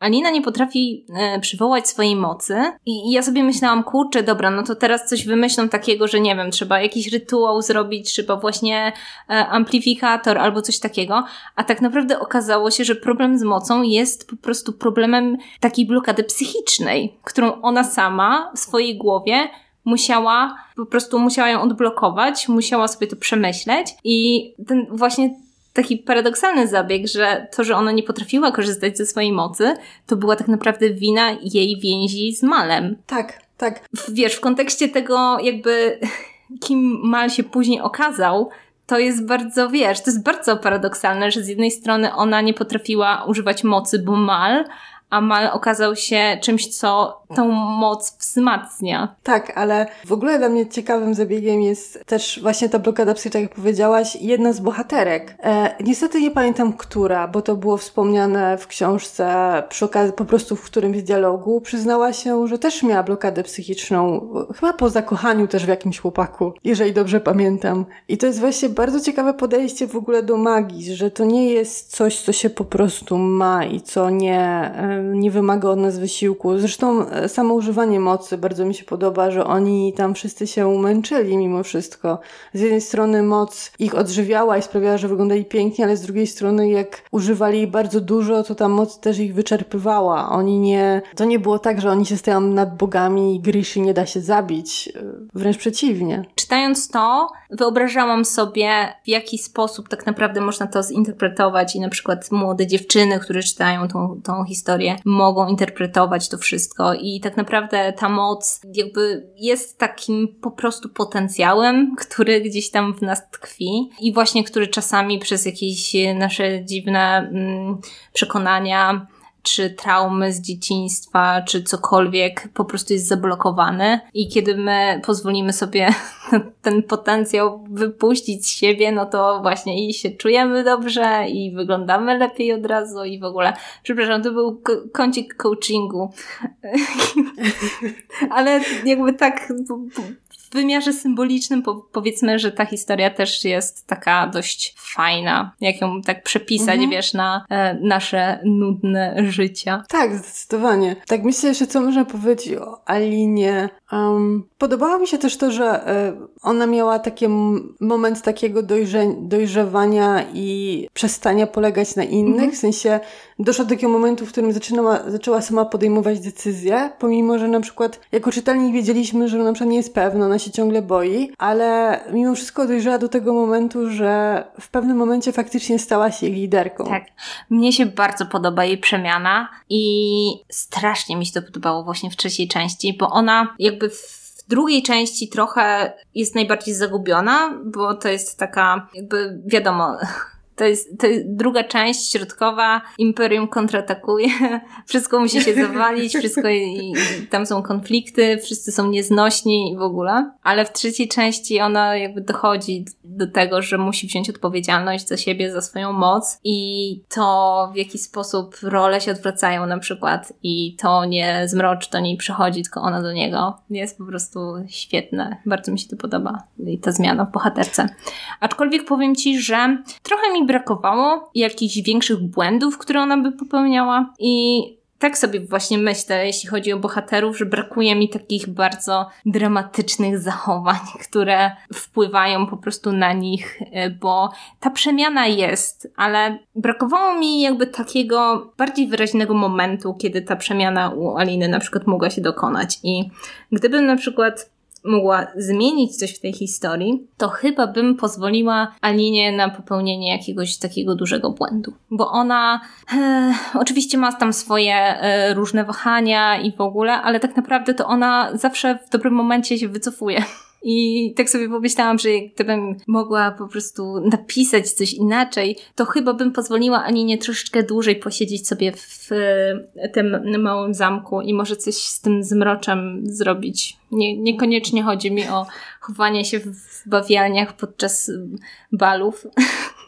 Alina nie potrafi e, przywołać swojej mocy I, i ja sobie myślałam, kurczę, dobra, no to teraz coś wymyślą takiego, że nie wiem, trzeba jakiś rytuał zrobić, trzeba właśnie e, amplifikator albo coś takiego, a tak naprawdę okazało się, że problem z mocą jest po prostu problemem takiej blokady psychicznej, którą ona sama w swojej głowie musiała, po prostu musiała ją odblokować, musiała sobie to przemyśleć i ten właśnie taki paradoksalny zabieg, że to, że ona nie potrafiła korzystać ze swojej mocy, to była tak naprawdę wina jej więzi z Malem. Tak, tak. Wiesz, w kontekście tego jakby *laughs* kim Mal się później okazał, to jest bardzo, wiesz, to jest bardzo paradoksalne, że z jednej strony ona nie potrafiła używać mocy, bo Mal, a Mal okazał się czymś, co tą moc wzmacnia. Tak, ale w ogóle dla mnie ciekawym zabiegiem jest też właśnie ta blokada psy, tak jak powiedziałaś, jedna z bohaterek. E, niestety nie pamiętam, która, bo to było wspomniane w książce przy okazji, po prostu w którymś dialogu, przyznała się, że też miała blokadę psychiczną, chyba po zakochaniu też w jakimś chłopaku, jeżeli dobrze pamiętam. I to jest właśnie bardzo ciekawe podejście w ogóle do magii, że to nie jest coś, co się po prostu ma i co nie, nie wymaga od nas wysiłku. Zresztą e, samo używanie mocy bardzo mi się podoba, że oni tam wszyscy się męczyli mimo wszystko. Z jednej strony moc ich odżywiała i sprawiała, że wyglądali pięknie, ale z drugiej strony jak używali bardzo dużo, to ta moc też ich wyczerpywała. Oni nie, to nie było tak, że oni się stają nad bogami i Grishi nie da się zabić. E, wręcz przeciwnie. Czytając to, wyobrażałam sobie, w jaki sposób tak naprawdę można to zinterpretować i na przykład młode dziewczyny, które czytają tą, tą historię, mogą interpretować to wszystko. I tak naprawdę ta moc jakby jest takim po prostu potencjałem, który gdzieś tam w nas tkwi i właśnie który czasami przez jakieś nasze dziwne mm, przekonania czy traumy z dzieciństwa, czy cokolwiek po prostu jest zablokowany i kiedy my pozwolimy sobie *laughs* ten potencjał wypuścić z siebie, no to właśnie i się czujemy dobrze i wyglądamy lepiej od razu i w ogóle, przepraszam, to był kącik coachingu, *laughs* ale jakby tak w wymiarze symbolicznym po, powiedzmy, że ta historia też jest taka dość fajna, jak ją tak przepisać, mhm. wiesz, na e, nasze nudne życia. Tak, zdecydowanie. Tak myślę że co można powiedzieć o Alinie. Um, podobało mi się też to, że e, ona miała taki moment takiego dojrze dojrzewania i przestania polegać na innych, mhm. w sensie doszła do takiego momentu, w którym zaczynała, zaczęła sama podejmować decyzje, pomimo, że na przykład jako czytelnik wiedzieliśmy, że na przykład nie jest pewna, ona się ciągle boi, ale mimo wszystko dojrzała do tego momentu, że w pewnym momencie faktycznie stała się jej liderką. Tak. Mnie się bardzo podoba jej przemiana i strasznie mi się to podobało właśnie w trzeciej części, bo ona jakby w drugiej części trochę jest najbardziej zagubiona, bo to jest taka, jakby wiadomo, to jest, to jest druga część środkowa. Imperium kontratakuje. *laughs* Wszystko musi się zawalić, wszystko i, i, tam są konflikty, wszyscy są nieznośni i w ogóle. Ale w trzeciej części ona jakby dochodzi do tego, że musi wziąć odpowiedzialność za siebie, za swoją moc i to w jaki sposób role się odwracają na przykład i to nie zmroczy do niej przychodzi, tylko ona do niego. Jest po prostu świetne. Bardzo mi się to podoba i ta zmiana w bohaterce. Aczkolwiek powiem Ci, że trochę mi brakowało jakichś większych błędów, które ona by popełniała i tak sobie właśnie myślę, jeśli chodzi o bohaterów, że brakuje mi takich bardzo dramatycznych zachowań, które wpływają po prostu na nich, e, bo ta przemiana jest, ale brakowało mi jakby takiego bardziej wyraźnego momentu, kiedy ta przemiana u Aliny na przykład mogła się dokonać. I gdybym na przykład mogła zmienić coś w tej historii, to chyba bym pozwoliła Alinie na popełnienie jakiegoś takiego dużego błędu. Bo ona e, oczywiście ma tam swoje e, różne wahania i w ogóle, ale tak naprawdę to ona zawsze w dobrym momencie się wycofuje. I tak sobie pomyślałam, że gdybym mogła po prostu napisać coś inaczej, to chyba bym pozwoliła Aninie troszeczkę dłużej posiedzieć sobie w tym małym zamku i może coś z tym zmroczem zrobić. Nie, niekoniecznie chodzi mi o chowanie się w bawialniach podczas balów. *laughs*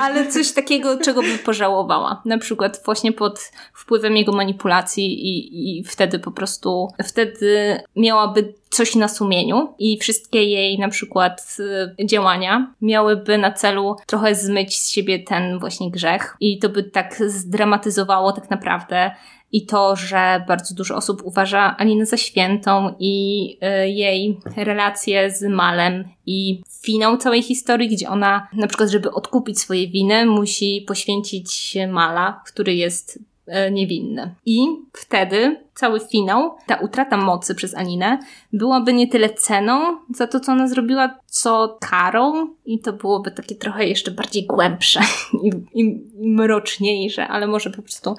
Ale coś takiego, czego by pożałowała. Na przykład właśnie pod wpływem jego manipulacji i, i wtedy po prostu, wtedy miałaby coś na sumieniu i wszystkie jej na przykład y, działania miałyby na celu trochę zmyć z siebie ten właśnie grzech i to by tak zdramatyzowało tak naprawdę i to, że bardzo dużo osób uważa Alinę za świętą i y, jej relacje z Malem i finał całej historii, gdzie ona na przykład, żeby odkupić swoje winy, musi poświęcić Mala, który jest y, niewinny. I wtedy cały finał, ta utrata mocy przez Aninę, byłaby nie tyle ceną za to, co ona zrobiła, co karą i to byłoby takie trochę jeszcze bardziej głębsze i, i mroczniejsze, ale może po prostu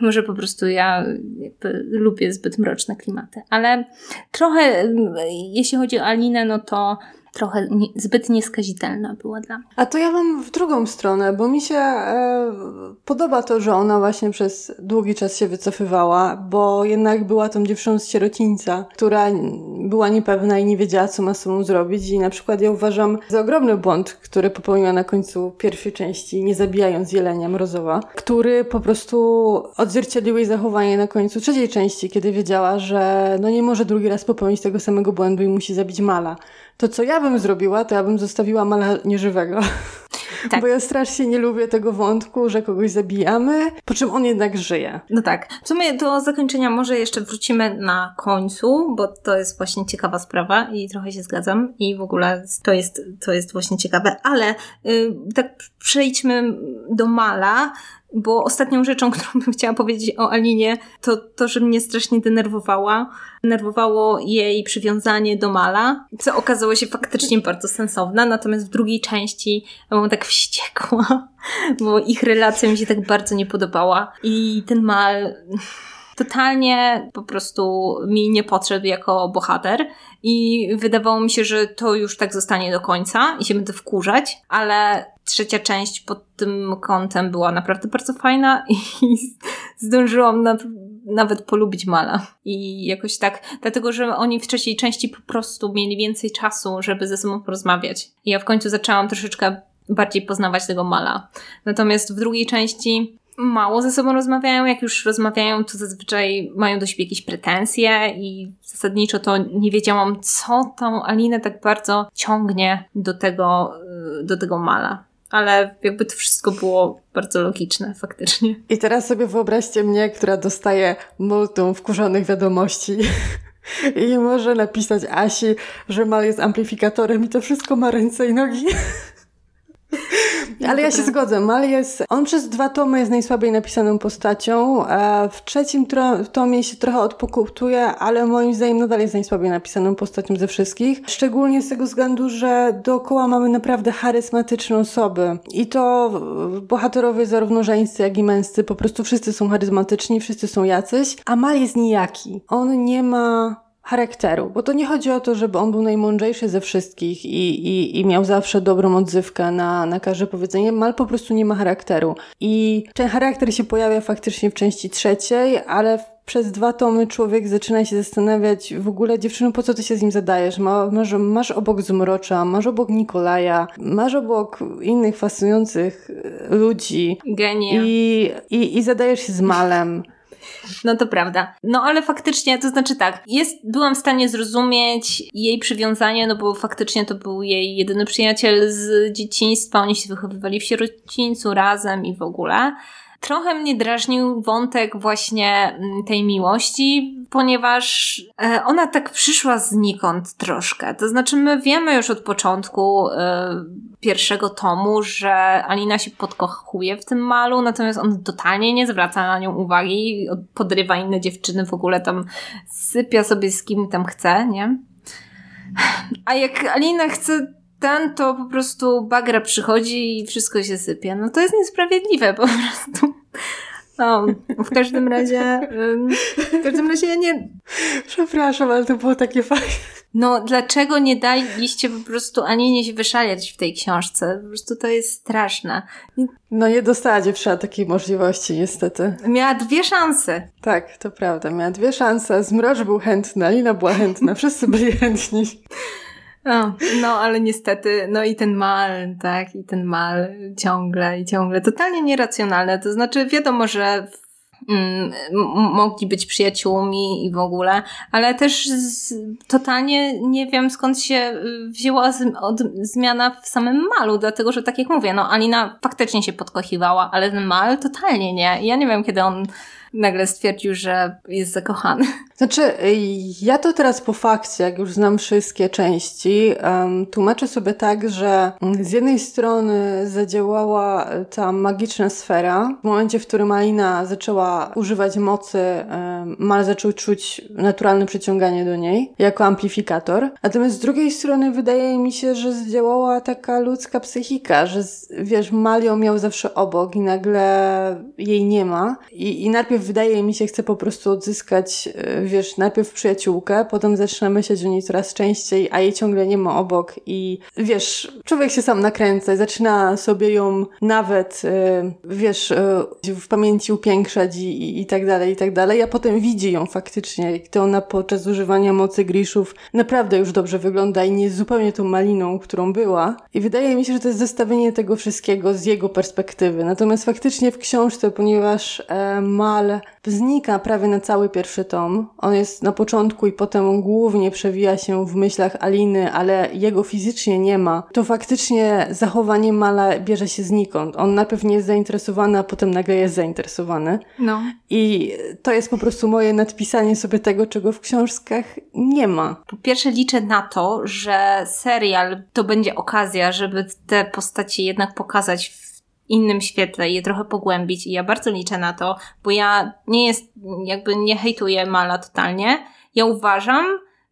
może po prostu ja lubię zbyt mroczne klimaty. Ale trochę, jeśli chodzi o Alinę, no to trochę nie, zbyt nieskazitelna była dla mnie. A to ja mam w drugą stronę, bo mi się e, podoba to, że ona właśnie przez długi czas się wycofywała, bo jednak była tą dziewczyną z sierocińca, która była niepewna i nie wiedziała, co ma z sobą zrobić i na przykład ja uważam za ogromny błąd, który popełniła na końcu pierwszej części, nie zabijając Jelenia Mrozowa, który po prostu odzwierciedlił jej zachowanie na końcu trzeciej części, kiedy wiedziała, że no nie może drugi raz popełnić tego samego błędu i musi zabić Mala. To, co ja bym zrobiła, to ja bym zostawiła Mala nieżywego. *laughs* Tak. Bo ja strasznie nie lubię tego wątku, że kogoś zabijamy, po czym on jednak żyje. No tak. W sumie do zakończenia może jeszcze wrócimy na końcu, bo to jest właśnie ciekawa sprawa i trochę się zgadzam i w ogóle to jest, to jest właśnie ciekawe, ale yy, tak przejdźmy do Mala, bo ostatnią rzeczą, *laughs* którą bym chciała powiedzieć o Alinie, to to, że mnie strasznie denerwowała. Denerwowało jej przywiązanie do Mala, co okazało się faktycznie bardzo sensowne, natomiast w drugiej części byłam tak wściekła, *laughs* bo ich relacja mi się tak bardzo nie podobała. I ten Mal totalnie po prostu mi nie podszedł jako bohater. I wydawało mi się, że to już tak zostanie do końca i się będę wkurzać, ale trzecia część pod tym kątem była naprawdę bardzo fajna i *laughs* zdążyłam na, nawet polubić Mala. I jakoś tak, dlatego, że oni w trzeciej części po prostu mieli więcej czasu, żeby ze sobą porozmawiać. I ja w końcu zaczęłam troszeczkę bardziej poznawać tego Mala. Natomiast w drugiej części mało ze sobą rozmawiają. Jak już rozmawiają, to zazwyczaj mają do siebie jakieś pretensje i zasadniczo to nie wiedziałam, co tą Alinę tak bardzo ciągnie do tego, y, do tego mala. Ale jakby to wszystko było bardzo logiczne, faktycznie. I teraz sobie wyobraźcie mnie, która dostaje multum wkurzonych wiadomości *laughs* i może napisać Asi, że mal jest amplifikatorem i to wszystko ma ręce i nogi. *laughs* *laughs* Ale ja się zgodzę. Mal jest, on przez dwa tomy jest najsłabiej napisaną postacią. A w trzecim tomie się trochę odpokutuje, ale moim zdaniem nadal jest najsłabiej napisaną postacią ze wszystkich. Szczególnie z tego względu, że dookoła mamy naprawdę charyzmatyczne osoby. I to bohaterowie zarówno żeńscy, jak i męscy, po prostu wszyscy są charyzmatyczni, wszyscy są jacyś. A Mal jest nijaki. On nie ma charakteru, bo to nie chodzi o to, żeby on był najmądrzejszy ze wszystkich i, i, i miał zawsze dobrą odzywkę na, na każde powiedzenie. Mal po prostu nie ma charakteru. I ten charakter się pojawia faktycznie w części trzeciej, ale przez dwa tomy człowiek zaczyna się zastanawiać w ogóle, dziewczyno, po co ty się z nim zadajesz? Ma, masz, masz obok Zmrocza, masz obok Nikolaja, masz obok innych fascynujących ludzi. Genia. I, i, i zadajesz się z Malem. No to prawda. No ale faktycznie, to znaczy tak, jest, byłam w stanie zrozumieć jej przywiązanie, no bo faktycznie to był jej jedyny przyjaciel z dzieciństwa, oni się wychowywali w sierocińcu razem i w ogóle. Trochę mnie drażnił wątek właśnie mm, tej miłości, ponieważ e, ona tak przyszła znikąd troszkę. To znaczy, my wiemy już od początku e, pierwszego tomu, że Alina się podkochuje w tym malu, natomiast on totalnie nie zwraca na nią uwagi, podrywa inne dziewczyny, w ogóle tam sypia sobie z kim tam chce, nie? A jak Alina chce ten, to po prostu bagra przychodzi i wszystko się sypie. No to jest niesprawiedliwe po prostu. No, w każdym razie, w każdym razie ja nie... Przepraszam, ale to było takie fajne. No, dlaczego nie daliście po prostu ani nie się wyszaleć w tej książce? Po prostu to jest straszne. No, nie dostała dziewczyna takiej możliwości, niestety. Miała dwie szanse. Tak, to prawda. Miała dwie szanse. Zmrocz był chętny, Alina była chętna. Wszyscy byli chętni. O, no, ale niestety, no i ten mal, tak, i ten mal ciągle i ciągle totalnie nieracjonalne. To znaczy, wiadomo, że mm, mogli być przyjaciółmi i w ogóle, ale też z, totalnie nie wiem skąd się y, wzięła z, od, zmiana w samym malu, dlatego że tak jak mówię, no Alina faktycznie się podkochiwała, ale ten mal totalnie nie. Ja nie wiem, kiedy on nagle stwierdził, że jest zakochany. Znaczy, ja to teraz po fakcie, jak już znam wszystkie części, um, tłumaczę sobie tak, że z jednej strony zadziałała ta magiczna sfera. W momencie, w którym Alina zaczęła używać mocy, Mal zaczął czuć naturalne przyciąganie do niej jako amplifikator. Natomiast z drugiej strony wydaje mi się, że zdziałała taka ludzka psychika, że wiesz, Mal ją miał zawsze obok i nagle jej nie ma. I, i najpierw wydaje mi się, chce po prostu odzyskać, e, wiesz, najpierw przyjaciółkę, potem zaczyna myśleć o niej coraz częściej, a jej ciągle nie ma obok i wiesz, człowiek się sam nakręca i zaczyna sobie ją nawet, e, wiesz, e, w pamięci upiększać i, i, i tak dalej, i tak dalej, a potem widzi ją faktycznie, gdy ona podczas używania mocy griszów naprawdę już dobrze wygląda i nie jest zupełnie tą maliną, którą była. I wydaje mi się, że to jest zestawienie tego wszystkiego z jego perspektywy. Natomiast faktycznie w książce, ponieważ e, Mal znika prawie na cały pierwszy tom, on jest na początku i potem głównie przewija się w myślach Aliny, ale jego fizycznie nie ma, to faktycznie zachowanie Mala bierze się znikąd. On najpierw nie jest zainteresowany, a potem nagle jest zainteresowany. No. I to jest po prostu moje nadpisanie sobie tego, czego w książkach nie ma. Po pierwsze liczę na to, że serial to będzie okazja, żeby te postacie jednak pokazać w innym świetle i je trochę pogłębić i ja bardzo liczę na to, bo ja nie jest, jakby nie hejtuję Mala totalnie. Ja uważam,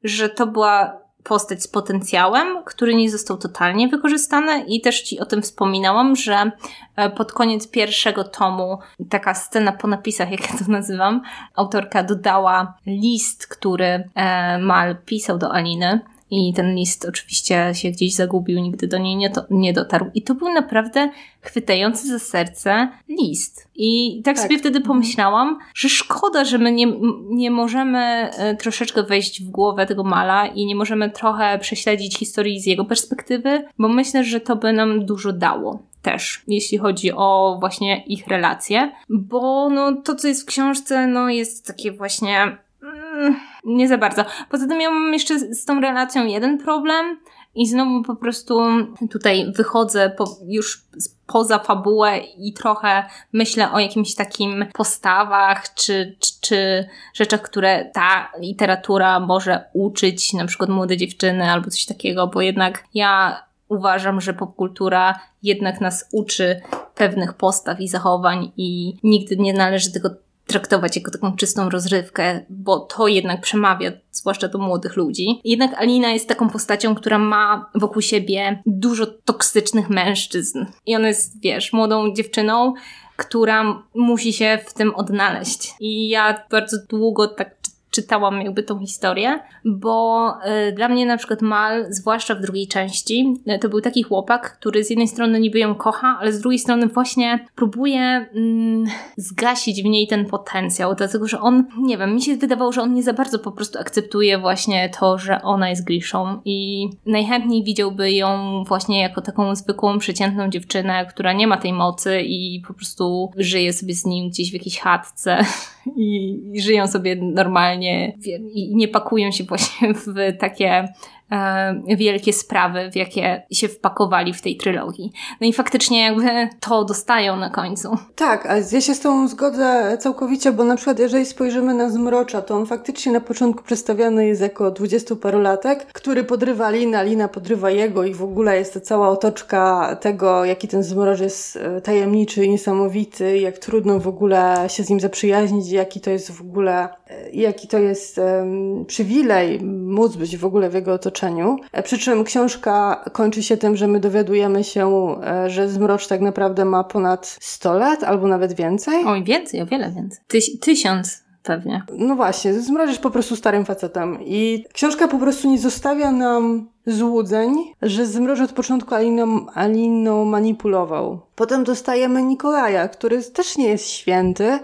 że to była postać z potencjałem, który nie został totalnie wykorzystany i też Ci o tym wspominałam, że e, pod koniec pierwszego tomu taka scena po napisach, *laughs* jak ja to nazywam, autorka dodała list, który e, Mal pisał do Aliny i ten list oczywiście się gdzieś zagubił, nigdy do niej nie, to, nie dotarł. I to był naprawdę chwytający za serce list. I tak, tak, sobie wtedy pomyślałam, że szkoda, że my nie, nie możemy e, troszeczkę wejść w głowę tego mala i nie możemy trochę prześledzić historii z jego perspektywy, bo myślę, że to by nam dużo dało też, jeśli chodzi o właśnie ich relacje, bo no to, co jest w książce, no jest takie właśnie Mm, nie za bardzo. Poza tym miałam jeszcze z tą relacją jeden problem i znowu po prostu tutaj wychodzę po, już poza fabułę i trochę myślę o jakimś takim postawach czy, czy, czy rzeczach, które ta literatura może uczyć, na przykład młode dziewczyny albo coś takiego, bo jednak ja uważam, że popkultura jednak nas uczy pewnych postaw i zachowań i nigdy nie należy tego traktować jako taką czystą rozrywkę, bo to jednak przemawia, zwłaszcza do młodych ludzi. Jednak Alina jest taką postacią, która ma wokół siebie dużo toksycznych mężczyzn. I ona jest, wiesz, młodą dziewczyną, która musi się w tym odnaleźć. I ja bardzo długo tak czytałam jakby tą historię, bo y, dla mnie na przykład Mal, zwłaszcza w drugiej części, y, to był taki chłopak, który z jednej strony niby ją kocha, ale z drugiej strony właśnie próbuje mm, zgasić w niej ten potencjał, dlatego że on, nie wiem, mi się wydawało, że on nie za bardzo po prostu akceptuje właśnie to, że ona jest Gliszą i najchętniej widziałby ją właśnie jako taką zwykłą, przeciętną dziewczynę, która nie ma tej mocy i po prostu żyje sobie z nim gdzieś w jakiejś chatce *laughs* i żyją sobie normalnie i nie pakują się właśnie w takie wielkie sprawy, w jakie się wpakowali w tej trylogii. No i faktycznie jakby to dostają na końcu. Tak, a ja się z tą zgodzę całkowicie, bo na przykład jeżeli spojrzymy na Zmrocza, to on faktycznie na początku przedstawiany jest jako dwudziestoparolatek, który podrywa Lina, Lina podrywa jego i w ogóle jest to cała otoczka tego, jaki ten Zmrocz jest e, tajemniczy i niesamowity, jak trudno w ogóle się z nim zaprzyjaźnić, jaki to jest w ogóle, e, jaki to jest um, przywilej móc być w ogóle w jego otoczeniu E, przy czym książka kończy się tym, że my dowiadujemy się, e, że Zmrocz tak naprawdę ma ponad 100 lat albo nawet więcej. Oj, więcej, o wiele więcej. Tyś, tysiąc pewnie. No właśnie, Zmrocz jest po prostu starym facetem i książka po prostu nie zostawia nam złudzeń, że Zmrocz od początku Aliną, Aliną manipulował. Potem dostajemy Nikolaja, który też nie jest święty,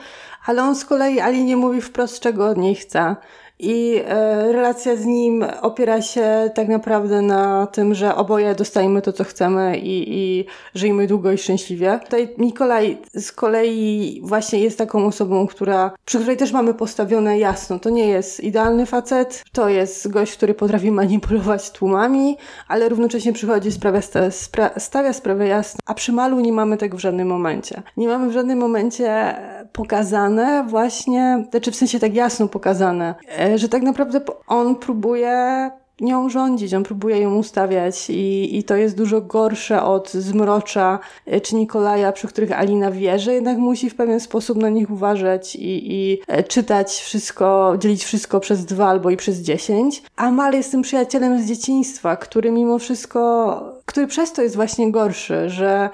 ale on z kolei Alinie mówi wprost, czego od niej chce i e, relacja z nim opiera się tak naprawdę na tym, że oboje dostajemy to, co chcemy i, i żyjmy długo i szczęśliwie. Tutaj Nikolaj z kolei właśnie jest taką osobą, która, przy której też mamy postawione jasno, to nie jest idealny facet, to jest gość, który potrafi manipulować tłumami, ale równocześnie przychodzi, sprawia, spra stawia sprawę jasno, a przy Malu nie mamy tego w żadnym momencie. Nie mamy w żadnym momencie pokazane właśnie, znaczy w sensie tak jasno pokazane, e, że tak naprawdę on próbuje nią rządzić, on próbuje ją ustawiać i, i to jest dużo gorsze od Zmrocza e, czy Nikolaja, przy których Alina wie, że jednak musi w pewien sposób na nich uważać i, i e, czytać wszystko, dzielić wszystko przez dwa albo i przez dziesięć. A Mal jest tym przyjacielem z dzieciństwa, który mimo wszystko, który przez to jest właśnie gorszy, że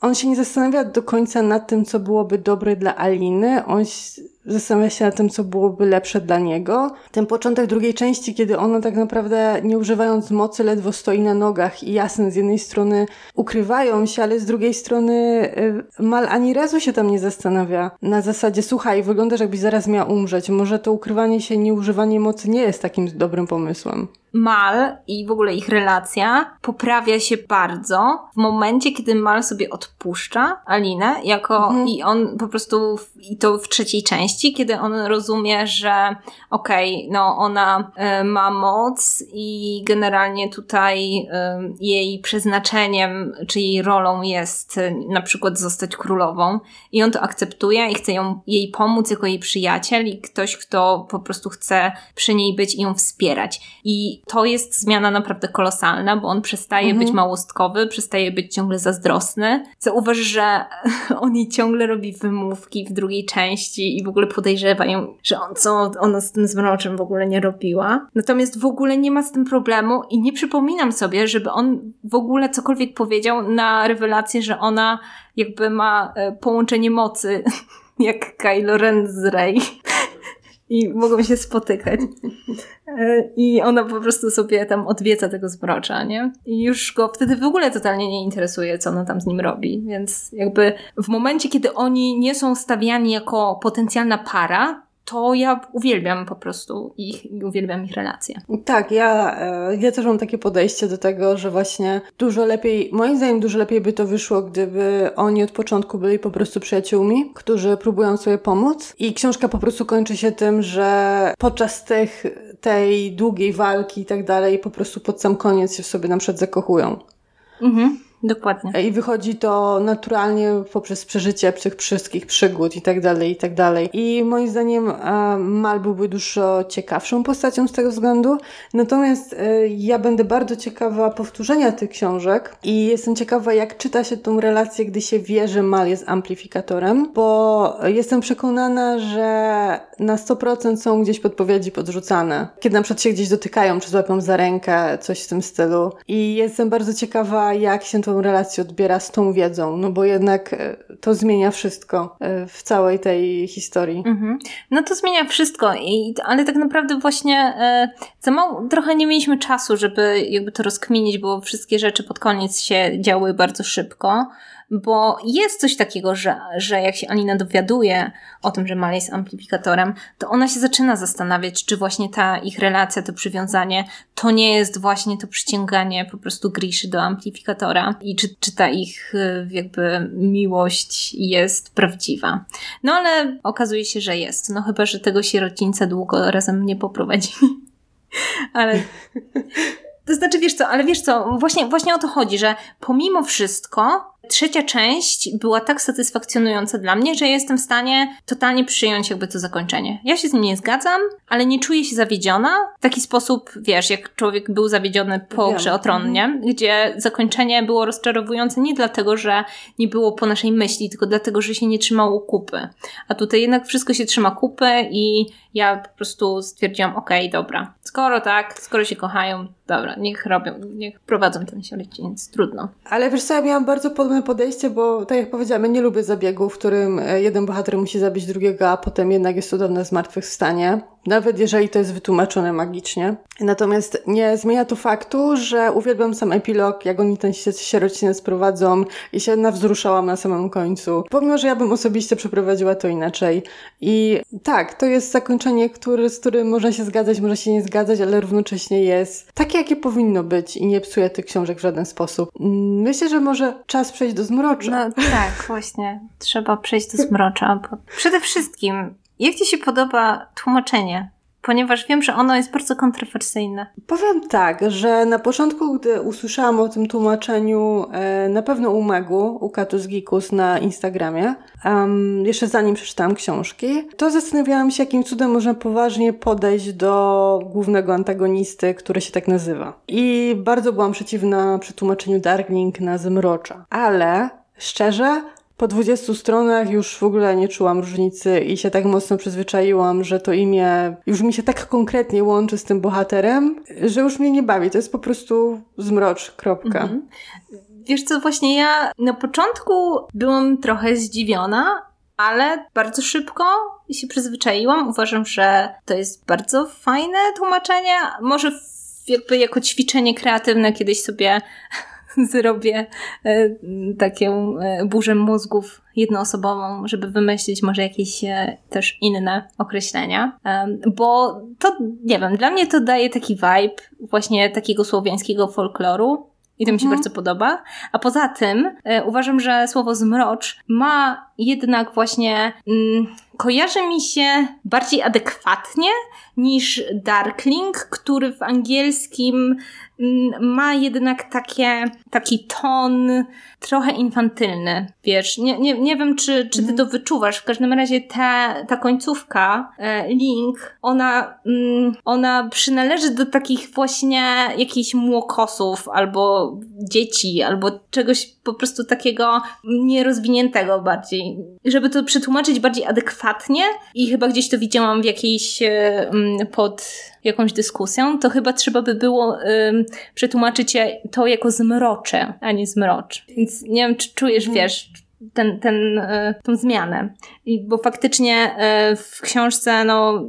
on się nie zastanawia do końca nad tym, co byłoby dobre dla Aliny. On zastanawia się nad tym, co byłoby lepsze dla niego. Ten początek drugiej części, kiedy ona tak naprawdę, nie używając mocy, ledwo stoi na nogach i jasne, z jednej strony ukrywają się, ale z drugiej strony y, Mal ani razu się tam nie zastanawia. Na zasadzie, słuchaj, wyglądasz jakbyś zaraz miała umrzeć. Może to ukrywanie się, nieużywanie mocy nie jest takim dobrym pomysłem. Mal i w ogóle ich relacja poprawia się bardzo w momencie, kiedy Mal sobie odpuszcza Alinę jako mhm. i on po prostu i to w trzeciej części, kiedy on rozumie, że okej, okay, no ona y, ma moc i generalnie tutaj y, jej przeznaczeniem czy jej rolą jest y, na przykład zostać królową i on to akceptuje i chce ją, jej pomóc jako jej przyjaciel i ktoś, kto po prostu chce przy niej być i ją wspierać. I to jest zmiana naprawdę kolosalna, bo on przestaje mhm. być małostkowy, przestaje być ciągle zazdrosny. Zauważ, że *laughs* on jej ciągle robi wymówki w drugiej części i w ogóle podejrzewa ją, że on, co ona z tym zmroczem w ogóle nie robiła. Natomiast w ogóle nie ma z tym problemu i nie przypominam sobie, żeby on w ogóle cokolwiek powiedział na rewelację, że ona jakby ma e, połączenie mocy *laughs* jak Kylo Ren z Rey i mogą się spotykać. E, I ona po prostu sobie tam odwiedza tego zmrocza, nie? I już go wtedy w ogóle totalnie nie interesuje, co ona tam z nim robi. Więc jakby w momencie, kiedy oni nie są stawiani jako potencjalna para, to ja uwielbiam po prostu ich i uwielbiam ich relacje. Tak, ja, e, ja też mam takie podejście do tego, że właśnie dużo lepiej, moim zdaniem dużo lepiej by to wyszło, gdyby oni od początku byli po prostu przyjaciółmi, którzy próbują sobie pomóc i książka po prostu kończy się tym, że podczas tych, tej długiej walki i tak dalej po prostu pod sam koniec się w sobie na przykład zakochują. Mhm. Dokładnie. I wychodzi to naturalnie poprzez przeżycie tych wszystkich przygód i tak dalej, i tak dalej. I moim zdaniem e, Mal byłby dużo ciekawszą postacią z tego względu. Natomiast e, ja będę bardzo ciekawa powtórzenia tych książek i jestem ciekawa, jak czyta się tą relację, gdy się wie, że Mal jest amplifikatorem, bo jestem przekonana, że na 100% są gdzieś podpowiedzi podrzucane. Kiedy na przykład się gdzieś dotykają, czy złapią za rękę, coś w tym stylu. I jestem bardzo ciekawa, jak się to tą relację odbiera z tą wiedzą, no bo jednak e, to zmienia wszystko e, w całej tej historii. Mhm. No to zmienia wszystko, i, ale tak naprawdę właśnie e, za mało, trochę nie mieliśmy czasu, żeby jakby to rozkminić, bo wszystkie rzeczy pod koniec się działy bardzo szybko bo jest coś takiego, że, że jak się Alina dowiaduje o tym, że Mal jest amplifikatorem, to ona się zaczyna zastanawiać, czy właśnie ta ich relacja, to przywiązanie, to nie jest właśnie to przyciąganie po prostu Griszy do amplifikatora i czy, czy ta ich y, jakby miłość jest prawdziwa. No ale okazuje się, że jest. No chyba, że tego sierocińca długo razem nie poprowadzili. *laughs* ale to znaczy, wiesz co, ale wiesz co, właśnie, właśnie o to chodzi, że pomimo wszystko Trzecia część była tak satysfakcjonująca dla mnie, że jestem w stanie totalnie przyjąć jakby to zakończenie. Ja się z nim nie zgadzam, ale nie czuję się zawiedziona. W taki sposób, wiesz, jak człowiek był zawiedziony po Wiem. grze o tron, nie? Mhm. Gdzie zakończenie było rozczarowujące nie dlatego, że nie było po naszej myśli, tylko dlatego, że się nie trzymało kupy. A tutaj jednak wszystko się trzyma kupy i ja po prostu stwierdziłam, okej, okay, dobra. Skoro tak, skoro się kochają, dobra, niech robią, niech prowadzą ten siolecieniec, trudno. Ale wiesz co, ja miałam bardzo podobne podejście, bo tak jak powiedziałam, ja nie lubię zabiegów, w którym e, jeden bohater musi zabić drugiego, a potem jednak jest cudowne zmartwychwstanie. Nawet jeżeli to jest wytłumaczone magicznie. Natomiast nie zmienia to faktu, że uwielbiam sam epilog, jak oni ten sierocinek sprowadzą i się nawzruszałam na samym końcu. Pomimo, że ja bym osobiście przeprowadziła to inaczej. I tak, to jest zakończenie, który, z którym można się zgadzać, można się nie zgadzać, ale równocześnie jest takie, jakie powinno być i nie psuje tych książek w żaden sposób. Myślę, że może czas przejść do zmrocza. No tak, właśnie. Trzeba przejść do zmrocza. Bo przede wszystkim jak Ci się podoba tłumaczenie? Ponieważ wiem, że ono jest bardzo kontrowersyjne. Powiem tak, że na początku, gdy usłyszałam o tym tłumaczeniu, e, na pewno u Megu, u Katus Gikus na Instagramie, um, jeszcze zanim przeczytałam książki, to zastanawiałam się, jakim cudem można poważnie podejść do głównego antagonisty, który się tak nazywa. I bardzo byłam przeciwna przetłumaczeniu Darkling na Zmrocza. Ale szczerze, po 20 stronach już w ogóle nie czułam różnicy i się tak mocno przyzwyczaiłam, że to imię już mi się tak konkretnie łączy z tym bohaterem, że już mnie nie bawi. To jest po prostu zmrocz, kropka. Mhm. wiesz co, właśnie ja na początku byłam trochę zdziwiona, ale bardzo szybko się przyzwyczaiłam. Uważam, że to jest bardzo fajne tłumaczenie. Może jakby jako ćwiczenie kreatywne kiedyś sobie *laughs* zrobię e, taką e, burzę mózgów jednoosobową, żeby wymyślić może jakieś e, też inne określenia. Bo to, nie wiem, dla mnie to daje taki vibe właśnie takiego słowiańskiego folkloru, i to mi się mhm. bardzo podoba. A poza tym e, uważam, że słowo zmrocz ma jednak właśnie mm, kojarzy mi się bardziej adekwatnie niż Darkling, który w angielskim mm, ma jednak takie, taki ton trochę infantylny, wiesz. Nie, nie, nie wiem, czy, czy ty mhm. to wyczuwasz. W każdym razie ta, ta końcówka, e, Link, ona, mm, ona przynależy do takich właśnie jakichś młokosów albo dzieci, albo czegoś po prostu takiego nierozwiniętego bardziej. Żeby to przetłumaczyć bardziej adekwatnie i chyba gdzieś to widziałam w jakiejś e, pod jakąś dyskusją, to chyba trzeba by było przetłumaczyć to jako zmrocze, a nie zmrocz. Więc nie wiem, czy czujesz, mhm. wiesz, ten, ten, y, tą zmianę. I, bo faktycznie y, w książce no,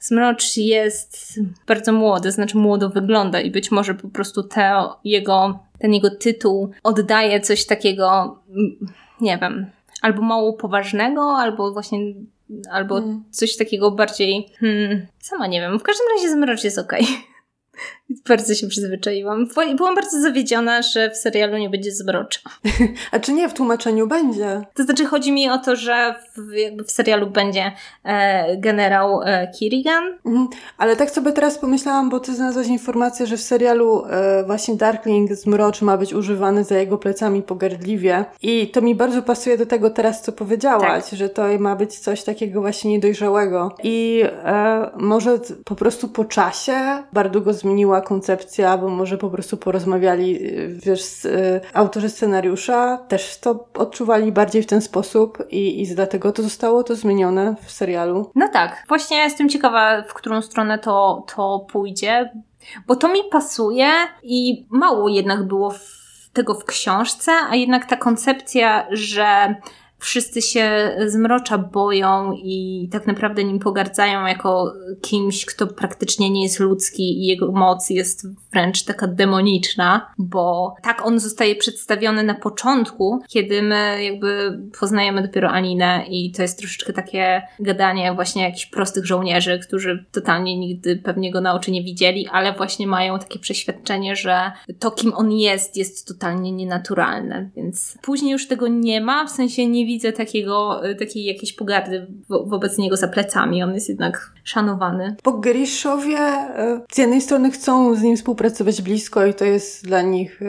Zmrocz jest bardzo młody, znaczy młodo wygląda i być może po prostu te jego, ten jego tytuł oddaje coś takiego, nie wiem, albo mało poważnego, albo właśnie albo mm. coś takiego bardziej, hmm, sama nie wiem. W każdym razie Zmrocz jest okej. Okay. *laughs* *laughs* Bardzo się przyzwyczaiłam. Byłam bardzo zawiedziona, że w serialu nie będzie zmrocza. *laughs* A czy nie, w tłumaczeniu będzie? To znaczy chodzi mi o to, że w, jakby w serialu będzie e, generał e, Kirigan. Mhm. Ale tak sobie teraz pomyślałam, bo ty znalazłaś informację, że w serialu e, właśnie Darkling zmroczy ma być używany za jego plecami pogardliwie. I to mi bardzo pasuje do tego teraz, co powiedziałaś, tak. że to ma być coś takiego właśnie niedojrzałego. I e, może po prostu po czasie bardzo go zmieniła koncepcja, bo może po prostu porozmawiali, y, wiesz, z, y, autorzy scenariusza też to odczuwali bardziej w ten sposób i, i dlatego to zostało to zmienione w serialu. No tak, właśnie jestem ciekawa, w którą stronę to, to pójdzie, bo to mi pasuje i mało jednak było w tego w książce, a jednak ta koncepcja, że wszyscy się zmrocza boją i tak naprawdę nim pogardzają jako kimś, kto praktycznie nie jest ludzki i jego moc jest wręcz taka demoniczna, bo tak on zostaje przedstawiony na początku, kiedy my jakby poznajemy dopiero Aninę i to jest troszeczkę takie gadanie właśnie jakichś prostych żołnierzy, którzy totalnie nigdy pewnie go na oczy nie widzieli, ale właśnie mają takie przeświadczenie, że to kim on jest, jest totalnie nienaturalne, więc później już tego nie ma, w sensie nie widzę takiego, y, takiej jakiejś pogardy wo wobec niego za plecami. On jest jednak szanowany. Bo Griszowie y, z jednej strony chcą z nim współpracować blisko i to jest dla nich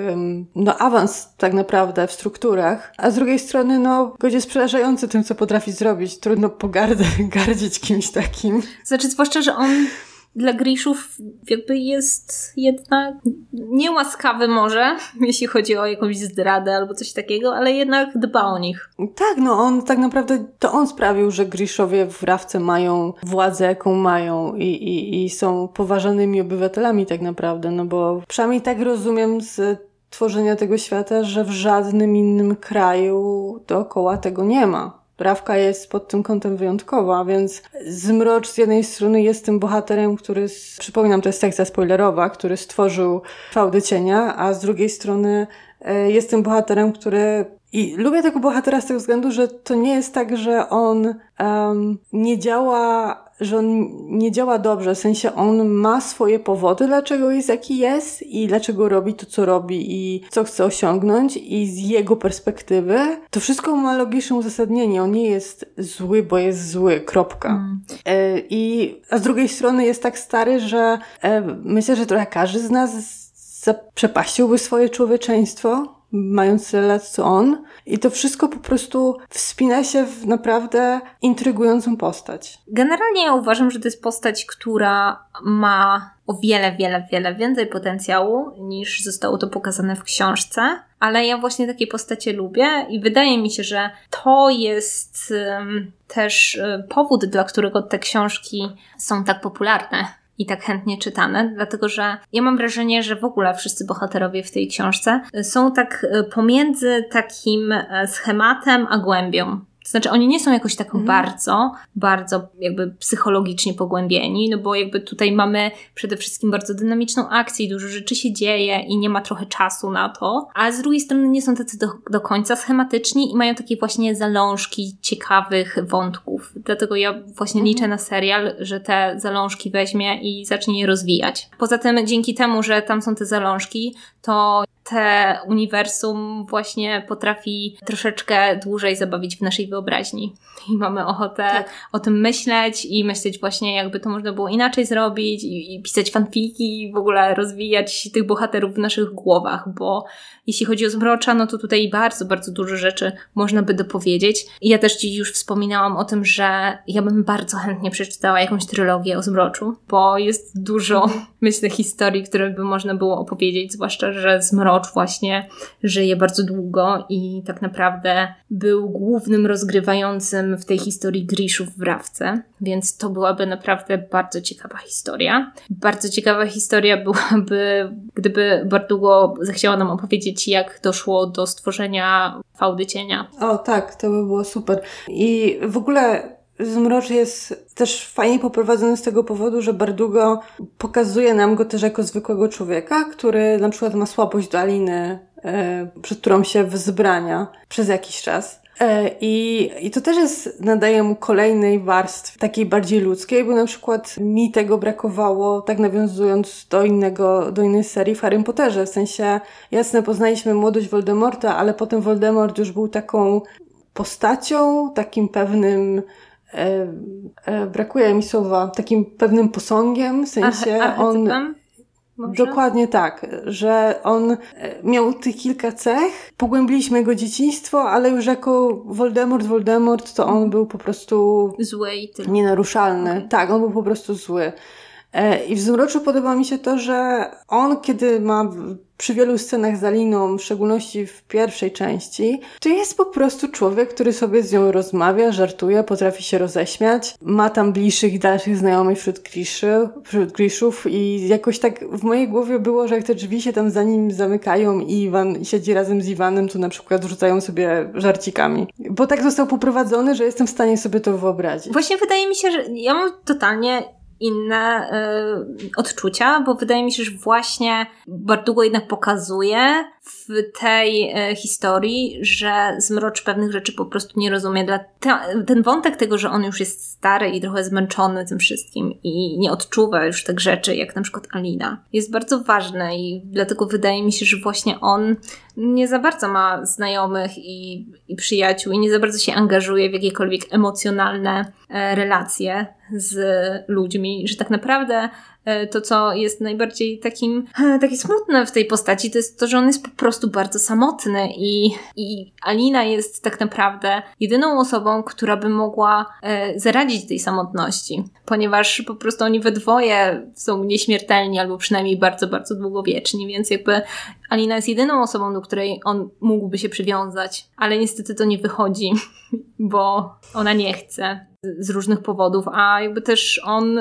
no awans tak naprawdę w strukturach, a z drugiej strony no gość jest przerażający tym, co potrafi zrobić. Trudno pogardę, *laughs* gardzić kimś takim. Znaczy, zwłaszcza, że on dla Griszów jakby jest jednak niełaskawy może, *laughs* jeśli chodzi o jakąś zdradę albo coś takiego, ale jednak dba o nich. Tak, no on tak naprawdę, to on sprawił, że Griszowie w Rawce mają władzę, jaką mają i, i, i są poważanymi obywatelami tak naprawdę, no bo przynajmniej tak rozumiem z tworzenia tego świata, że w żadnym innym kraju dookoła tego nie ma. Rawka jest pod tym kątem wyjątkowa, więc Zmrocz z jednej strony jest tym bohaterem, który, przypominam, to jest sekcja spoilerowa, który stworzył fałdy cienia, a z drugiej strony e, jest tym bohaterem, który i lubię tego bohatera z tego względu, że to nie jest tak, że on um, nie działa że on nie działa dobrze, w sensie on ma swoje powody, dlaczego jest jaki jest i dlaczego robi to, co robi i co chce osiągnąć i z jego perspektywy to wszystko ma logiczne uzasadnienie. On nie jest zły, bo jest zły, kropka. Mm. E, I, a z drugiej strony jest tak stary, że e, myślę, że trochę każdy z nas zaprzepaściłby swoje człowieczeństwo, mając tyle lat co on. I to wszystko po prostu wspina się w naprawdę intrygującą postać. Generalnie ja uważam, że to jest postać, która ma o wiele, wiele, wiele więcej potencjału niż zostało to pokazane w książce. Ale ja właśnie takie postacie lubię i wydaje mi się, że to jest um, też um, powód, dla którego te książki są tak popularne i tak chętnie czytane, dlatego że ja mam wrażenie, że w ogóle wszyscy bohaterowie w tej książce są tak e, pomiędzy takim e, schematem a głębią. To znaczy, oni nie są jakoś tak mhm. bardzo, bardzo jakby psychologicznie pogłębieni, no bo jakby tutaj mamy przede wszystkim bardzo dynamiczną akcję i dużo rzeczy się dzieje i nie ma trochę czasu na to, a z drugiej strony nie są tacy do, do końca schematyczni i mają takie właśnie zalążki ciekawych wątków. Dlatego ja właśnie mhm. liczę na serial, że te zalążki weźmie i zacznie je rozwijać. Poza tym, dzięki temu, że tam są te zalążki, to te uniwersum właśnie potrafi troszeczkę dłużej zabawić w naszej wyobraźni. I mamy ochotę tak. o tym myśleć i myśleć właśnie, jakby to można było inaczej zrobić i, i pisać fanfiki i w ogóle rozwijać tych bohaterów w naszych głowach, bo jeśli chodzi o Zmrocza, no to tutaj bardzo, bardzo dużo rzeczy można by dopowiedzieć. I ja też dziś już wspominałam o tym, że ja bym bardzo chętnie przeczytała jakąś trylogię o Zmroczu, bo jest dużo, mhm. myślę, historii, które by można było opowiedzieć, zwłaszcza, że Zmrocz właśnie żyje bardzo długo i tak naprawdę był głównym rozgrywającym w tej historii Griszów w Rawce, więc to byłaby naprawdę bardzo ciekawa historia. Bardzo ciekawa historia byłaby, gdyby Bardugo zechciała nam opowiedzieć, jak doszło do stworzenia fałdy cienia. O tak, to by było super. I w ogóle Zmrocz jest też fajnie poprowadzony z tego powodu, że Bardugo pokazuje nam go też jako zwykłego człowieka, który na przykład ma słabość do Aliny, e, przed którą się wzbrania przez jakiś czas. E, I, I to też jest, nadaje mu kolejnej warstwy, takiej bardziej ludzkiej, bo na przykład mi tego brakowało, tak nawiązując do innego, do innej serii w Harry Potterze. W sensie, jasne, poznaliśmy młodość Voldemorta, ale potem Voldemort już był taką postacią, takim pewnym e, e, brakuje mi słowa, takim pewnym posągiem, w sensie Ach, on może? Dokładnie tak, że on e, miał tych kilka cech, pogłębiliśmy jego dzieciństwo, ale już jako Voldemort, Voldemort, to on był po prostu zły i tyle. nienaruszalny. Okay. Tak, on był po prostu zły. E, I w Zmroczu podoba mi się to, że on, kiedy ma przy wielu scenach z Aliną, w szczególności w pierwszej części, to jest po prostu człowiek, który sobie z nią rozmawia, żartuje, potrafi się roześmiać, ma tam bliższych i dalszych znajomych wśród, kliszy, wśród kliszów i jakoś tak w mojej głowie było, że jak te drzwi się tam za nim zamykają i Iwan siedzi razem z Iwanem, to na przykład rzucają sobie żarcikami. Bo tak został poprowadzony, że jestem w stanie sobie to wyobrazić. Właśnie wydaje mi się, że ja mam totalnie inne y, odczucia, bo wydaje mi się, że właśnie Bardugo jednak pokazuje w tej y, historii, że Zmrocz pewnych rzeczy po prostu nie rozumie. Dla te, ten wątek tego, że on już jest stary i trochę zmęczony tym wszystkim i nie odczuwa już tak rzeczy, jak na przykład Alina, jest bardzo ważny i dlatego wydaje mi się, że właśnie on nie za bardzo ma znajomych i, i przyjaciół i nie za bardzo się angażuje w jakiekolwiek emocjonalne e, relacje z ludźmi, że tak naprawdę to, co jest najbardziej takim, e, takie smutne w tej postaci, to jest to, że on jest po prostu bardzo samotny i, i Alina jest tak naprawdę jedyną osobą, która by mogła e, zaradzić tej samotności, ponieważ po prostu oni we dwoje są nieśmiertelni albo przynajmniej bardzo, bardzo długowieczni, więc jakby Alina jest jedyną osobą, do której on mógłby się przywiązać, ale niestety to nie wychodzi, *laughs* bo ona nie chce z różnych powodów, a jakby też on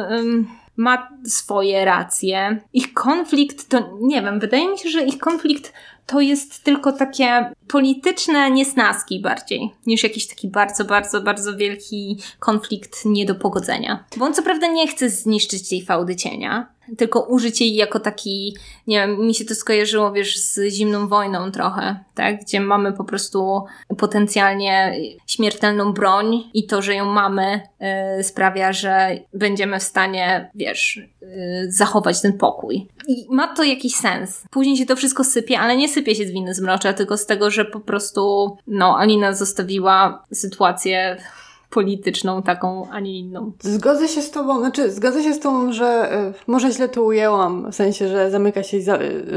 ma swoje racje. Ich konflikt to, nie wiem, wydaje mi się, że ich konflikt to jest tylko takie polityczne niesnaski bardziej, niż jakiś taki bardzo, bardzo, bardzo wielki konflikt nie do pogodzenia. Bo on co prawda nie chce zniszczyć tej fałdy cienia, tylko użyć jej jako taki, nie wiem, mi się to skojarzyło, wiesz, z zimną wojną trochę, tak? Gdzie mamy po prostu potencjalnie śmiertelną broń i to, że ją mamy, yy, sprawia, że będziemy w stanie, wiesz, yy, zachować ten pokój. I ma to jakiś sens. Później się to wszystko sypie, ale nie sypie się z winy zmrocza, tylko z tego, że po prostu, no, Alina zostawiła sytuację polityczną taką, a nie inną. Zgodzę się z tobą, znaczy zgodzę się z tobą, że y, może źle to ujęłam, w sensie, że zamyka się,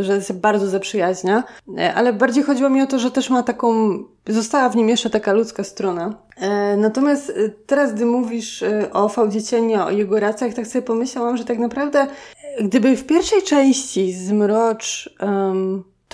że się bardzo zaprzyjaźnia, y, ale bardziej chodziło mi o to, że też ma taką, została w nim jeszcze taka ludzka strona. Y, natomiast teraz, gdy mówisz o Fałdzie Cienia, o jego racjach, tak sobie pomyślałam, że tak naprawdę gdyby w pierwszej części Zmrocz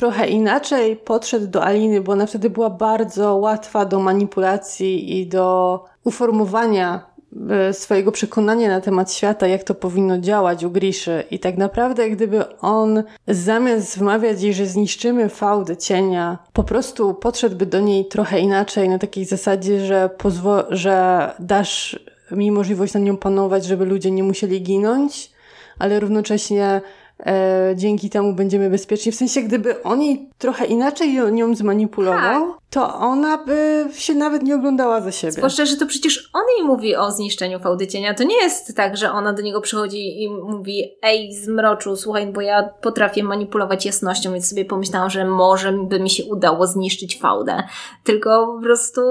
trochę inaczej podszedł do Aliny, bo ona wtedy była bardzo łatwa do manipulacji i do uformowania e, swojego przekonania na temat świata, jak to powinno działać u Griszy. I tak naprawdę, gdyby on zamiast wmawiać jej, że zniszczymy fałdę cienia, po prostu podszedłby do niej trochę inaczej, na takiej zasadzie, że, pozwo- że dasz mi możliwość nad nią panować, żeby ludzie nie musieli ginąć, ale równocześnie dzięki temu będziemy bezpieczni. W sensie, gdyby on jej trochę inaczej nią zmanipulował, tak. To ona by się nawet nie oglądała za siebie. Zwłaszcza, że to przecież on jej mówi o zniszczeniu fałdy cienia. To nie jest tak, że ona do niego przychodzi i mówi ej, zmroczu, słuchaj, bo ja potrafię manipulować jasnością, więc sobie pomyślałam, że może by mi się udało zniszczyć fałdę. Tylko po prostu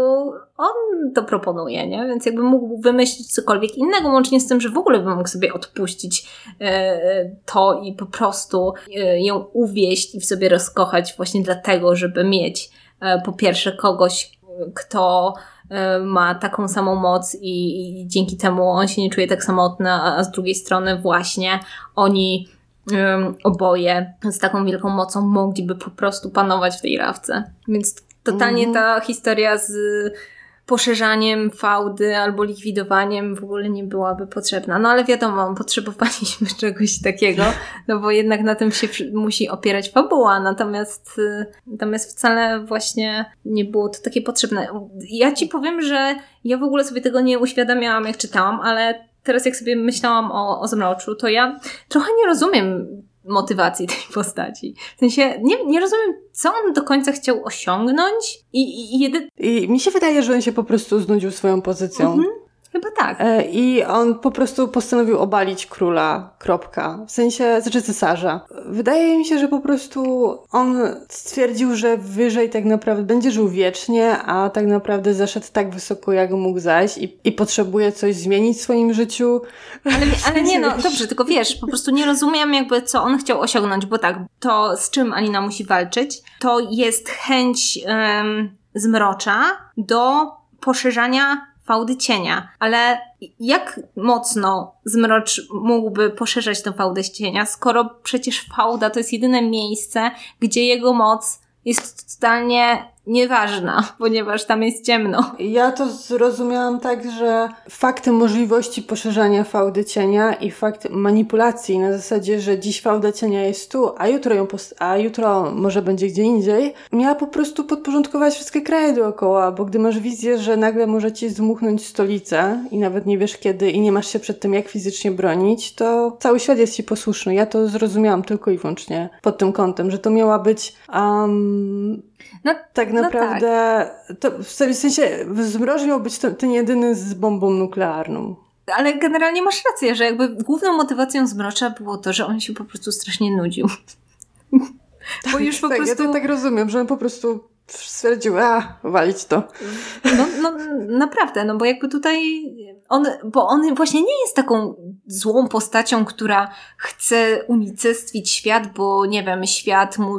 on to proponuje, nie? Więc jakby mógł wymyślić cokolwiek innego, łącznie z tym, że w ogóle by mógł sobie odpuścić e, to i po prostu e, ją uwieść i w sobie rozkochać właśnie dlatego, żeby mieć e, po pierwsze kogoś, kto e, ma taką samą moc i, i, dzięki temu on się nie czuje tak samotny, a, a z drugiej strony właśnie oni um, oboje z taką wielką mocą mogliby po prostu panować w tej rawce. Więc totalnie -hmm. ta historia z poszerzaniem fałdy albo likwidowaniem w ogóle nie byłaby potrzebna. No ale wiadomo, potrzebowaliśmy *laughs* czegoś takiego, no bo jednak na tym się musi opierać fabuła, natomiast, y, natomiast wcale właśnie nie było to takie potrzebne. Ja ci powiem, że ja w ogóle sobie tego nie uświadamiałam, jak czytałam, ale teraz jak sobie myślałam o, o Zmroczu, to ja trochę nie rozumiem motywacji tej postaci. W sensie nie, nie rozumiem, co on do końca chciał osiągnąć i, i, i, jedy... I mi się wydaje, że on się po prostu znudził swoją pozycją. Mhm. Chyba tak. E, I on po prostu postanowił obalić króla, kropka. W sensie, znaczy cesarza. Wydaje mi się, że po prostu on stwierdził, że wyżej tak naprawdę będzie żył wiecznie, a tak naprawdę zaszedł tak wysoko, jak mógł zajść i, i potrzebuje coś zmienić w swoim życiu. Ale, *laughs* ale nie, no dobrze, tylko wiesz, po prostu nie rozumiem jakby, co on chciał osiągnąć, bo tak, to z czym Alina musi walczyć, to jest chęć um, zmrocza do poszerzania fałdy cienia, ale jak mocno Zmrocz mógłby poszerzać tę fałdę cienia, skoro przecież fałda to jest jedyne miejsce, gdzie jego moc jest totalnie nieważna, *laughs* ponieważ tam jest ciemno. Ja to zrozumiałam tak, że faktem możliwości poszerzania fałdy cienia i fakt manipulacji na zasadzie, że dziś fałda cienia jest tu, a jutro ją a jutro może będzie gdzie indziej, miała po prostu podporządkować wszystkie kraje dookoła, bo gdy masz wizję, że nagle może ci zdmuchnąć stolicę i nawet nie wiesz kiedy i nie masz się przed tym jak fizycznie bronić, to cały świat jest ci posłuszny. Ja to zrozumiałam tylko i wyłącznie pod tym kątem, że to miała być um, no, tak naprawdę, no tak. To w sensie zmroż miał być ten, ten jedyny z bombą nuklearną. Ale generalnie masz rację, że jakby główną motywacją zmrocza było to, że on się po prostu strasznie nudził. *laughs* Bo tak, już po tak, prostu... Ja to tak rozumiem, że on po prostu stwierdził, a, walić to. No, no, naprawdę, no bo jakby tutaj on, bo on właśnie nie jest taką złą postacią, która chce unicestwić świat, bo nie wiem, świat mu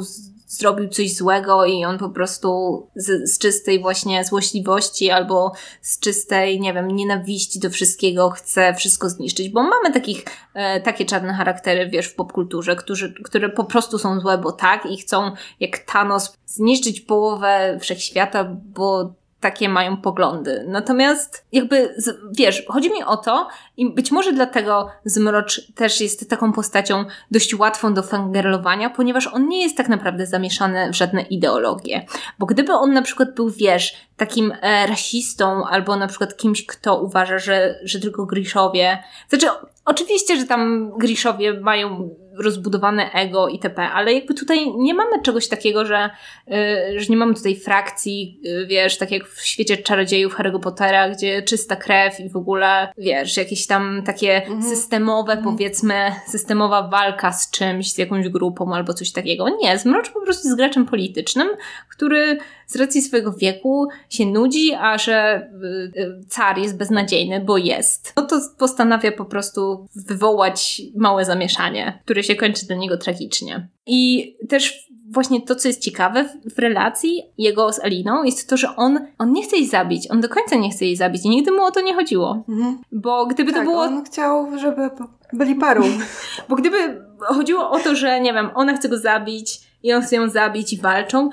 zrobił coś złego i on po prostu z, z czystej właśnie złośliwości albo z czystej, nie wiem, nienawiści do wszystkiego chce wszystko zniszczyć, bo mamy takich, e, takie czarne charaktery, wiesz, w popkulturze, którzy, które po prostu są złe, bo tak i chcą jak Thanos zniszczyć połowę wszechświata, bo takie mają poglądy. Natomiast jakby, wiesz, chodzi mi o to i być może dlatego Zmrocz też jest taką postacią dość łatwą do fangirlowania, ponieważ on nie jest tak naprawdę zamieszany w żadne ideologie. Bo gdyby on na przykład był, wiesz, takim e, rasistą albo na przykład kimś, kto uważa, że, że tylko Griszowie, znaczy oczywiście, że tam Griszowie mają rozbudowane ego itp., ale jakby tutaj nie mamy czegoś takiego, że, yy, że nie mamy tutaj frakcji, yy, wiesz, tak jak w świecie czarodziejów Harry'ego Pottera, gdzie czysta krew i w ogóle, wiesz, jakieś tam takie mhm. systemowe, mhm. powiedzmy, systemowa walka z czymś, z jakąś grupą albo coś takiego. Nie, Zmrocz po prostu jest graczem politycznym, który z racji swojego wieku się nudzi, a że yy, car jest beznadziejny, bo jest. No to postanawia po prostu wywołać małe zamieszanie, które się kończy dla niego tragicznie. I też właśnie to, co jest ciekawe w, w, relacji jego z Aliną, jest to, że on, on nie chce jej zabić. On do końca nie chce jej zabić i nigdy mu o to nie chodziło. Mhm. Bo gdyby tak, to było... on chciał, żeby byli parą. *laughs* Bo gdyby chodziło o to, że nie wiem, ona chce go zabić i on chce ją zabić i walczą,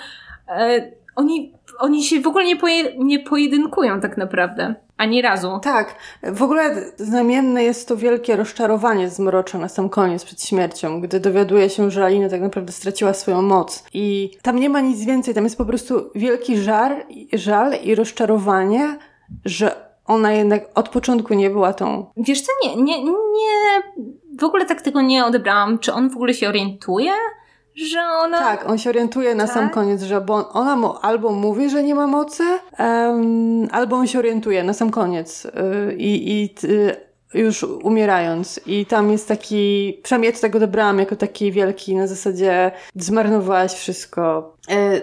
e, oni oni się w ogóle nie, poje, nie pojedynkują tak naprawdę. Ani razu. Tak. W ogóle znamienne jest to wielkie rozczarowanie zmrocza na sam koniec przed śmiercią, gdy dowiaduje się, że Alina tak naprawdę straciła swoją moc. I tam nie ma nic więcej, tam jest po prostu wielki żar, żal i rozczarowanie, że ona jednak od początku nie była tą. Wiesz co, nie, nie, nie, w ogóle tak tego nie odebrałam. Czy on w ogóle się orientuje? Że ona... Tak, on się orientuje na tak? sam koniec, że bo ona mu albo mówi, że nie ma mocy, um, albo on się orientuje na sam koniec yy, i, yy, już umierając. I tam jest taki, przynajmniej ja to tak odebrałam jako taki wielki, na zasadzie zmarnowałaś wszystko,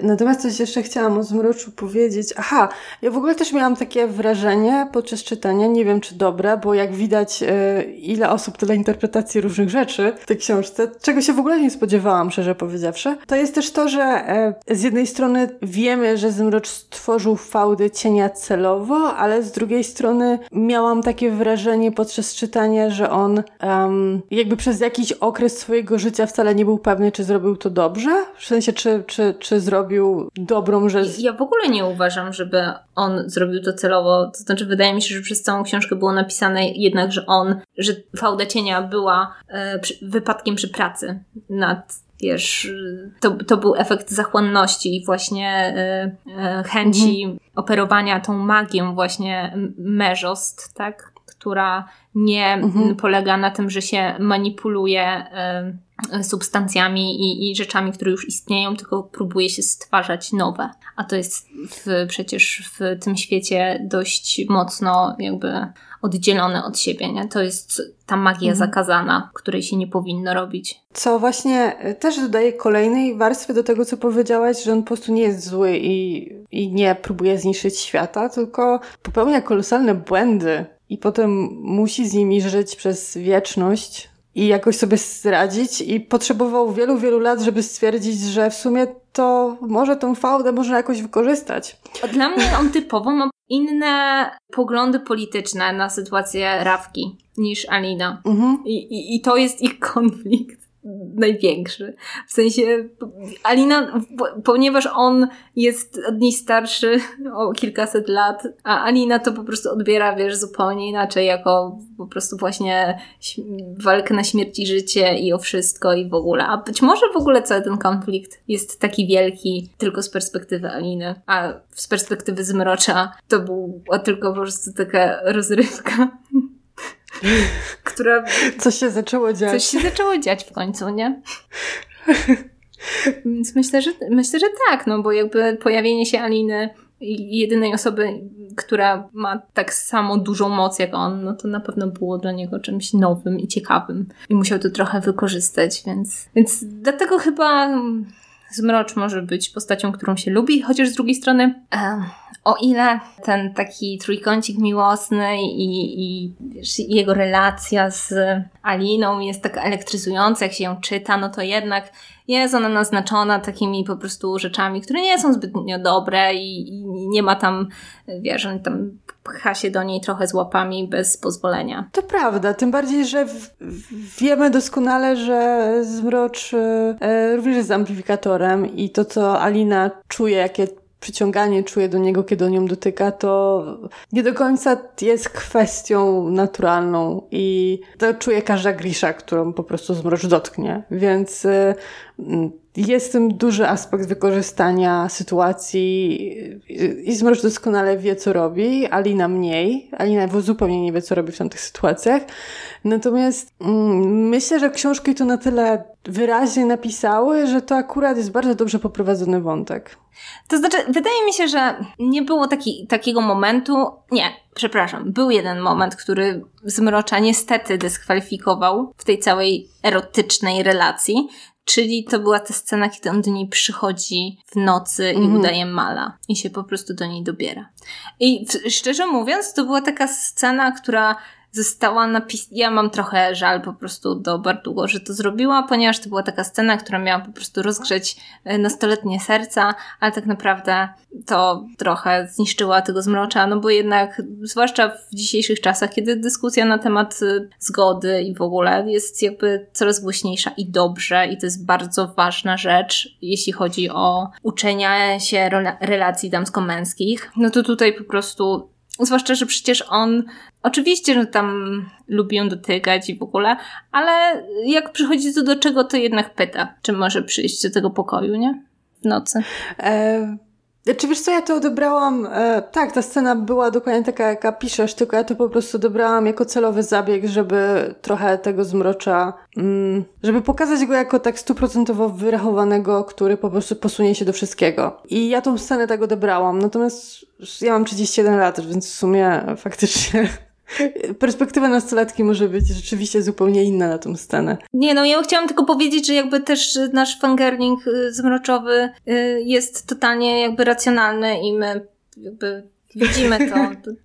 natomiast coś jeszcze chciałam o Zmroczu powiedzieć. Aha, ja w ogóle też miałam takie wrażenie podczas czytania, nie wiem czy dobre, bo jak widać e, ile osób, tyle interpretacji różnych rzeczy w tej książce, czego się w ogóle nie spodziewałam, szczerze powiedziawszy, to jest też to, że e, z jednej strony wiemy, że Zmrocz stworzył fałdy cienia celowo, ale z drugiej strony miałam takie wrażenie podczas czytania, że on um, jakby przez jakiś okres swojego życia wcale nie był pewny, czy zrobił to dobrze, w sensie czy, czy, czy zrobił dobrą rzecz. Ja w ogóle nie uważam, żeby on zrobił to celowo. To znaczy, wydaje mi się, że przez całą książkę było napisane jednak, że on, że fałda cienia była e, przy, wypadkiem przy pracy nad wiesz, to, to był efekt zachłanności i właśnie e, e, chęci mhm. operowania tą magią właśnie merzost, tak? Która nie mhm. polega na tym, że się manipuluje e, substancjami i, i rzeczami, które już istnieją, tylko próbuje się stwarzać nowe. A to jest w, przecież w tym świecie dość mocno jakby oddzielone od siebie, nie? To jest ta magia mhm. zakazana, której się nie powinno robić. Co właśnie też dodaje kolejnej warstwy do tego, co powiedziałaś, że on po prostu nie jest zły i, i nie próbuje zniszczyć świata, tylko popełnia kolosalne błędy i potem musi z nimi żyć przez wieczność, i jakoś sobie zradzić i potrzebował wielu, wielu lat, żeby stwierdzić, że w sumie to może tą fałdę można jakoś wykorzystać. Dla mnie on typowo ma inne poglądy polityczne na sytuację Rawki niż Alina. Mhm. I, i, I to jest ich konflikt największy. W sensie Alina, ponieważ on jest od niej starszy o kilkaset lat, a Alina to po prostu odbiera, wiesz, zupełnie inaczej, jako po prostu właśnie walkę na śmierć i życie i o wszystko i w ogóle. A być może w ogóle cały ten konflikt jest taki wielki tylko z perspektywy Aliny, a z perspektywy Zmrocza to była tylko po prostu taka rozrywka która... Coś się zaczęło dziać. Coś się zaczęło dziać w końcu, nie? Więc myślę, że myślę, że tak, no bo jakby pojawienie się Aliny jedynej osoby, która ma tak samo dużą moc jak on, no to na pewno było dla niego czymś nowym i ciekawym. I musiał to trochę wykorzystać, więc, więc dlatego chyba Zmrocz może być postacią, którą się lubi, chociaż z drugiej strony, e, o ile ten taki trójkącik miłosny i, i jego relacja z Aliną jest taka elektryzująca, jak się ją czyta, no to jednak jest ona naznaczona takimi po prostu rzeczami, które nie są zbytnio dobre i, i nie ma tam, wiesz, tam pcha się do niej trochę z łapami bez pozwolenia. To prawda, tym bardziej, że w, wiemy doskonale, że Zmrocz e, również jest amplifikatorem i to, co Alina czuje, jakie przyciąganie czuje do niego, kiedy on ją dotyka, to nie do końca jest kwestią naturalną i to czuje każda grisza, którą po prostu zmrocz dotknie. Więc y, jest tym duży aspekt wykorzystania sytuacji i Zmrocz doskonale wie, co robi, Alina mniej. Alina zupełnie nie wie, co robi w tamtych sytuacjach. Natomiast mm, myślę, że książki to na tyle wyraźnie napisały, że to akurat jest bardzo dobrze poprowadzony wątek. To znaczy, wydaje mi się, że nie było taki, takiego momentu. Nie, przepraszam, był jeden moment, który Zmrocza niestety dyskwalifikował w tej całej erotycznej relacji. Czyli to była ta scena, kiedy on do niej przychodzi w nocy i mm. udaje mala i się po prostu do niej dobiera. I szczerze mówiąc, to była taka scena, która została napisana. Ja mam trochę żal po prostu do Bardugo, że to zrobiła, ponieważ to była taka scena, która miała po prostu rozgrzeć e, nastoletnie serca, ale tak naprawdę to trochę zniszczyła tego zmrocza, no bo jednak, zwłaszcza w dzisiejszych czasach, kiedy dyskusja na temat e, zgody i w ogóle jest jakby coraz głośniejsza i dobrze, i to jest bardzo ważna rzecz, jeśli chodzi o uczenie się relacji damsko-męskich, no to tutaj po prostu Zwłaszcza, że przecież on oczywiście, że tam lubi ją dotykać i w ogóle, ale jak przychodzi to do czego, to jednak pyta, czy może przyjść do tego pokoju, nie? W nocy. E, czy wiesz co, ja to odebrałam, e, tak, ta scena była dokładnie taka, jaka piszesz, tylko ja to po prostu odebrałam jako celowy zabieg, żeby trochę tego zmrocza, mm, żeby pokazać go jako tak stuprocentowo wyrachowanego, który po prostu posunie się do wszystkiego. I ja tą scenę tak odebrałam, natomiast ja mam 31 lat, więc w sumie faktycznie perspektywa nastolatki może być rzeczywiście zupełnie inna na tą scenę. Nie, no ja chciałam tylko powiedzieć, że jakby też nasz fangirling y, zmroczowy y, jest totalnie jakby racjonalny i my jakby widzimy *laughs* to.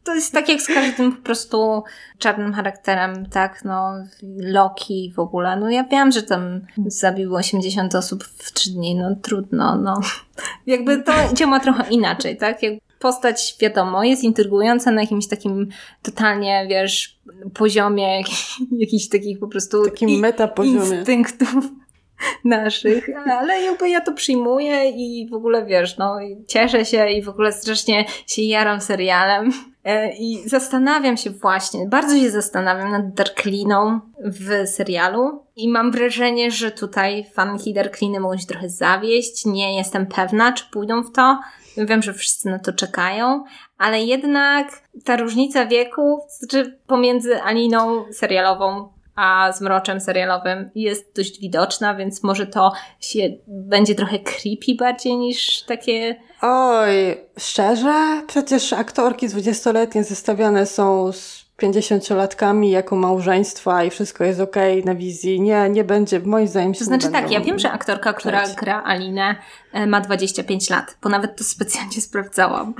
To jest tak jak z każdym po prostu czarnym charakterem, tak, no Loki w ogóle. No ja wiem, że tam zabił 80 osób w 3 dni, no trudno, no. *laughs* Jakby to działa trochę inaczej, tak? Postać, wiadomo, jest intrygująca na jakimś takim totalnie, wiesz, poziomie *laughs* jakichś takich po prostu takim metapoziomie instynktów *laughs* naszych, ale jakby ja to przyjmuję i w ogóle wiesz, no cieszę się i w ogóle strasznie się jaram serialem. E, i zastanawiam się właśnie, bardzo się zastanawiam nad Darkliną w serialu i mam wrażenie, że tutaj fanki Darkliny mogą się trochę zawieść, nie jestem pewna, czy pójdą w to, Wiem, że wszyscy na to czekają, ale jednak ta różnica wieku znaczy pomiędzy Aliną serialową a zmroczem serialowym jest dość widoczna, więc może to się będzie trochę creepy bardziej niż takie. Oj, szczerze? Przecież aktorki 20-letnie zestawiane są z 50-latkami jako małżeństwa i wszystko jest okej okay na wizji. Nie, nie będzie, moim zdaniem się To znaczy tak, ja wiem, że aktorka, która gra Alinę e, ma 25 lat, bo nawet to specjalnie *laughs* sprawdzałam.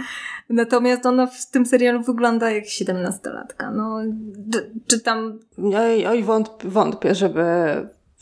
Natomiast ona w tym serialu wygląda jak 17-latka. No, czy tam... Oj, oj wątpię, wątpię, żeby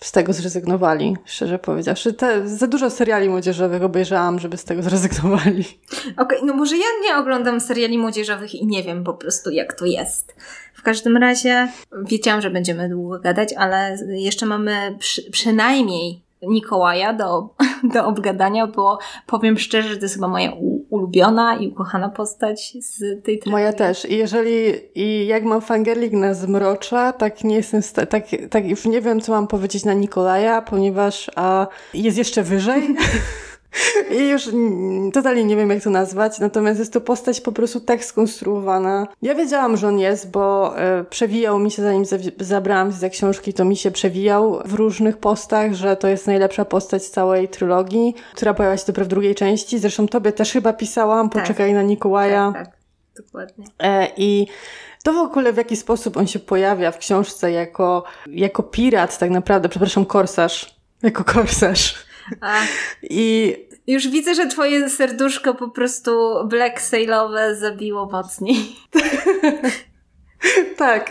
z tego zrezygnowali, szczerze powiedziawszy. Te, za dużo seriali młodzieżowych obejrzałam, żeby z tego *laughs* zrezygnowali. Okej, okay, no może ja nie oglądam seriali młodzieżowych i nie wiem po prostu jak to jest. W każdym razie wiedziałam, że będziemy długo gadać, ale jeszcze mamy przy, przynajmniej Nikołaja do, *laughs* do obgadania, bo powiem szczerze, że to jest chyba moja ulubiona i ukochana postać z tej trylogii. Moja też. I jeżeli, i jak mam fangirling na Zmrocza, tak nie jestem, tak, tak już nie wiem, co mam powiedzieć na Nikolaja, ponieważ a, jest jeszcze wyżej. *laughs* I już totalnie nie wiem, jak to nazwać, natomiast jest to postać po prostu tak skonstruowana. Ja wiedziałam, że on jest, bo e, przewijał mi się, zanim zabrałam się za książki, to mi się przewijał w różnych postach, że to jest najlepsza postać całej trylogii, która pojawia się dopiero w drugiej części. Zresztą tobie też chyba pisałam, tak. poczekaj na Nikołaja. Tak, tak, dokładnie. E, I to w ogóle w jaki sposób on się pojawia w książce jako, jako pirat tak naprawdę, przepraszam, korsarz. Jako korsarz. I już widzę, że twoje serduszko po prostu black sailowe zabiło mocniej. *laughs* tak.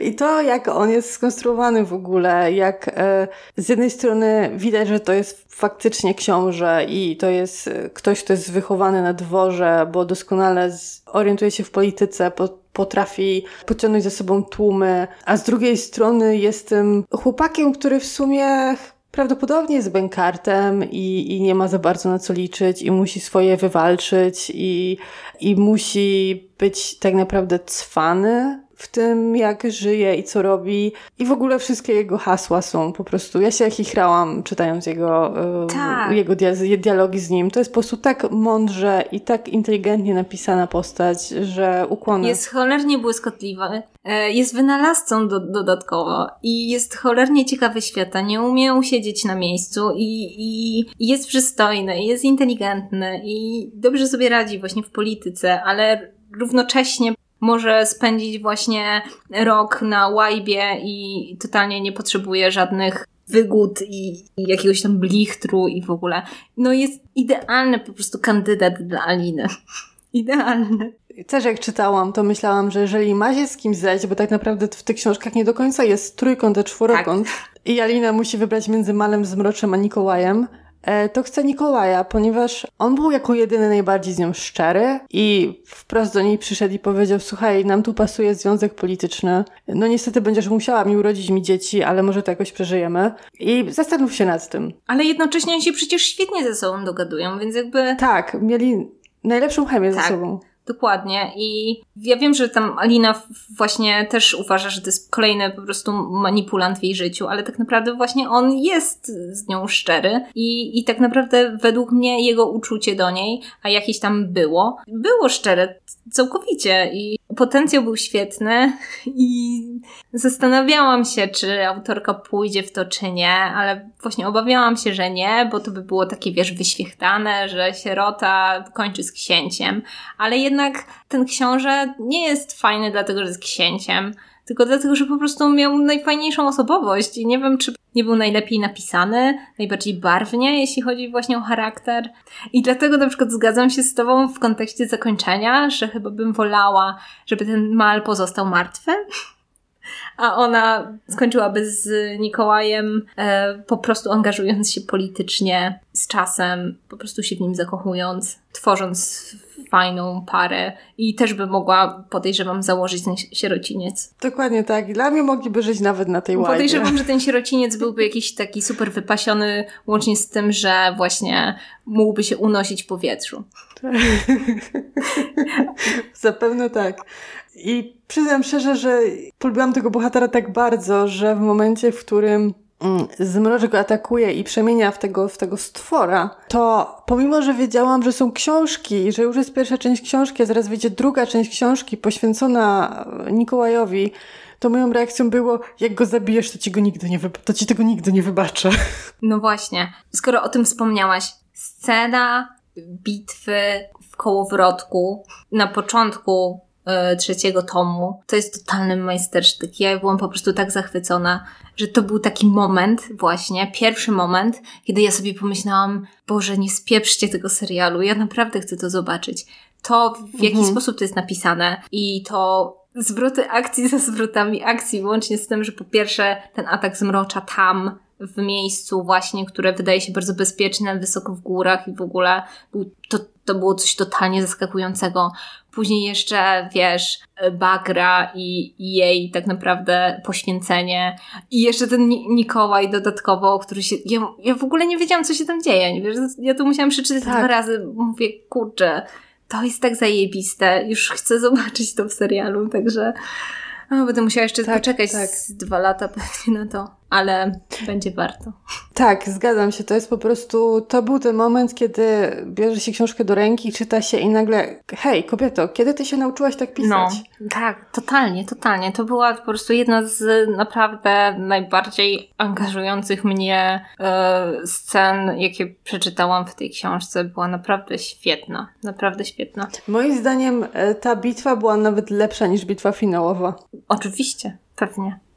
I to, jak on jest skonstruowany w ogóle, jak e, z jednej strony widać, że to jest faktycznie książę i to jest e, ktoś, kto jest wychowany na dworze, bo doskonale orientuje się w polityce, potrafi pociągnąć za sobą tłumy, a z drugiej strony jest tym chłopakiem, który w sumie prawdopodobnie jest bękartem i, i nie ma za bardzo na co liczyć i musi swoje wywalczyć i, i musi być tak naprawdę cwany w tym, jak żyje i co robi. I w ogóle wszystkie jego hasła są po prostu. Ja się chichrałam czytając jego, e, tak. jego dialogi z nim. To jest po prostu tak mądrze i tak inteligentnie napisana postać, że ukłony. Jest cholernie błyskotliwy. E, jest wynalazcą do, dodatkowo i jest cholernie ciekawy świata. Nie umie usiedzieć na miejscu i, i, i jest przystojny, jest inteligentny i dobrze sobie radzi właśnie w polityce, ale równocześnie może spędzić właśnie rok na łajbie i totalnie nie potrzebuje żadnych wygód i, i, jakiegoś tam blichtru i w ogóle. No jest idealny po prostu kandydat dla Aliny. *laughs* Idealne. Też jak czytałam, to myślałam, że jeżeli ma się z kimś zejść, bo tak naprawdę w tych książkach nie do końca jest trójkąt, a czworokąt tak. i Alina musi wybrać między Malem Zmroczem a Nikołajem, to chce Mikołaja, ponieważ on był jako jedyny najbardziej z nią szczery i wprost do niej przyszedł i powiedział, słuchaj, nam tu pasuje związek polityczny, no niestety będziesz musiała mi urodzić mi dzieci, ale może to jakoś przeżyjemy. I zastanów się nad tym. Ale jednocześnie oni się przecież świetnie ze sobą dogadują, więc jakby... Tak, mieli najlepszą chemię tak. ze sobą. Dokładnie. I ja wiem, że tam Alina właśnie też uważa, że to jest kolejny po prostu manipulant w jej życiu, ale tak naprawdę właśnie on jest z nią szczery i, i tak naprawdę według mnie jego uczucie do niej, a jakieś tam było, było szczere całkowicie i potencjał był świetny i zastanawiałam się, czy autorka pójdzie w to, czy nie, ale właśnie obawiałam się, że nie, bo to by było takie, wiesz, wyświechtane, że sierota kończy z księciem, ale jednak ten książę nie jest fajny dlatego, że jest księciem, tylko dlatego, że po prostu miał najfajniejszą osobowość i nie wiem, czy nie był najlepiej napisany, najbardziej barwnie, jeśli chodzi właśnie o charakter. I dlatego na przykład zgadzam się z Tobą w kontekście zakończenia, że chyba bym wolała, żeby ten mal pozostał martwy. A ona skończyłaby z Nikołajem, e, po prostu angażując się politycznie z czasem, po prostu się w nim zakochując, tworząc fajną parę i też by mogła, podejrzewam, założyć ten sierociniec. Dokładnie tak. Dla mnie mogliby żyć nawet na tej ładzie. Podejrzewam, że *laughs* ten sierociniec byłby jakiś taki super wypasiony, łącznie z tym, że właśnie mógłby się unosić w powietrzu. *laughs* Zapewne tak. I przyznam szczerze, że polubiłam tego bohatera tak bardzo, że w momencie, w którym Mm, Zmroczek go atakuje i przemienia w tego, w tego stwora, to pomimo, że wiedziałam, że są książki, że już jest pierwsza część książki, a zaraz wyjdzie druga część książki poświęcona Nikołajowi, to moją reakcją było, jak go zabijesz, to ci, go nigdy nie to ci tego nigdy nie wybaczę. *laughs* No właśnie. Skoro o tym wspomniałaś, scena bitwy w kołowrotku na początku E, trzeciego tomu. To jest totalny majstersztyk. Ja byłam po prostu tak zachwycona, że to był taki moment właśnie, pierwszy moment, kiedy ja sobie pomyślałam, Boże, nie spieprzcie tego serialu, ja naprawdę chcę to zobaczyć. To, w jaki mhm. sposób to jest napisane i to zwroty akcji *laughs* za zwrotami akcji, łącznie z tym, że po pierwsze ten atak zmrocza tam, w miejscu właśnie, które wydaje się bardzo bezpieczne, wysoko w górach i w ogóle był, to, to było coś totalnie zaskakującego. Później jeszcze, wiesz, Bagra i, i jej tak naprawdę poświęcenie. I jeszcze ten Nikołaj dodatkowo, który się... Ja, ja w ogóle nie wiedziałam, co się tam dzieje. Wiesz, ja to musiałam przeczytać tak. dwa razy. Mówię, kurczę, to jest tak zajebiste. Już chcę *laughs* zobaczyć to w serialu, także... O, będę musiała jeszcze tak, poczekać tak. dwa lata pewnie na to ale będzie warto. Tak, zgadzam się. To jest po prostu, to był ten moment, kiedy bierze się książkę do ręki, czyta się i nagle, hej, kobieto, kiedy ty się nauczyłaś tak pisać? No, tak, totalnie, totalnie. To była po prostu jedna z naprawdę najbardziej angażujących mnie e, scen, jakie przeczytałam w tej książce. Była naprawdę świetna, naprawdę świetna. Moim zdaniem e, ta bitwa była nawet lepsza niż bitwa finałowa. Oczywiście, pewnie.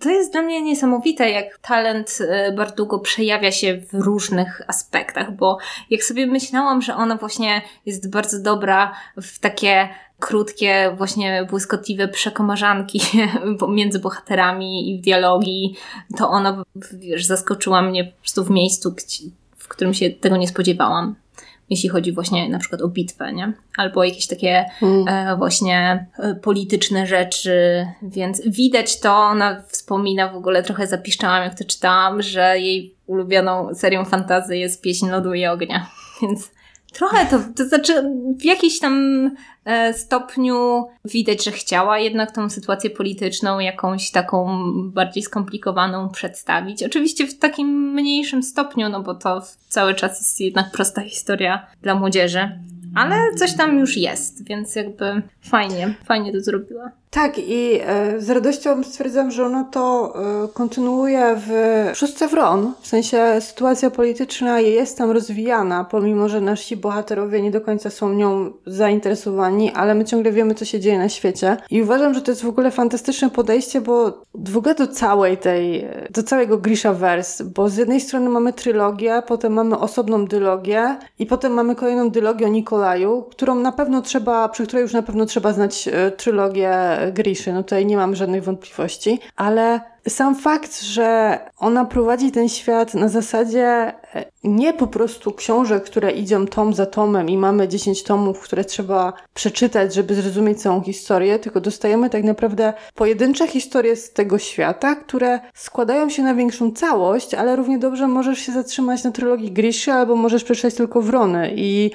To jest dla mnie niesamowite, jak talent e, Bardugo przejawia się w różnych aspektach, bo jak sobie myślałam, że ona właśnie jest bardzo dobra w takie krótkie, właśnie błyskotliwe przekomarzanki *laughs* między bohaterami i w dialogi, to ona, wiesz, zaskoczyła mnie po prostu w miejscu, w którym się tego nie spodziewałam jeśli chodzi właśnie na przykład o bitwę, nie? Albo jakieś takie mm. e, właśnie e, polityczne rzeczy, więc widać to, ona wspomina w ogóle, trochę zapiszczałam jak to czytałam, że jej ulubioną serią fantazy jest Pieśń Lodu i Ognia, *laughs* więc Trochę to, to znaczy w jakiś tam e, stopniu widać, że chciała jednak tą sytuację polityczną jakąś taką bardziej skomplikowaną przedstawić. Oczywiście w takim mniejszym stopniu, no bo to cały czas jest jednak prosta historia dla młodzieży. Ale coś tam już jest, więc jakby fajnie, fajnie to zrobiła. Tak, i e, z radością stwierdzam, że ono to e, kontynuuje w szóstce Wron. W sensie sytuacja polityczna jest tam rozwijana, pomimo że nasi bohaterowie nie do końca są nią zainteresowani, ale my ciągle wiemy, co się dzieje na świecie. I uważam, że to jest w ogóle fantastyczne podejście, bo w ogóle do całej tej, do całego Grisha Verse, bo z jednej strony mamy trylogię, potem mamy osobną dylogię i potem mamy kolejną dylogię o Nikolaju, którą na pewno trzeba, przy której już na pewno trzeba znać e, trylogię Griszy, no tutaj nie mam żadnych wątpliwości, ale sam fakt, że ona prowadzi ten świat na zasadzie e, nie po prostu książek, które idą tom za tomem i mamy 10 tomów, które trzeba przeczytać, żeby zrozumieć całą historię, tylko dostajemy tak naprawdę pojedyncze historie z tego świata, które składają się na większą całość, ale równie dobrze możesz się zatrzymać na trylogii Griszy albo możesz przeczytać tylko Wrony i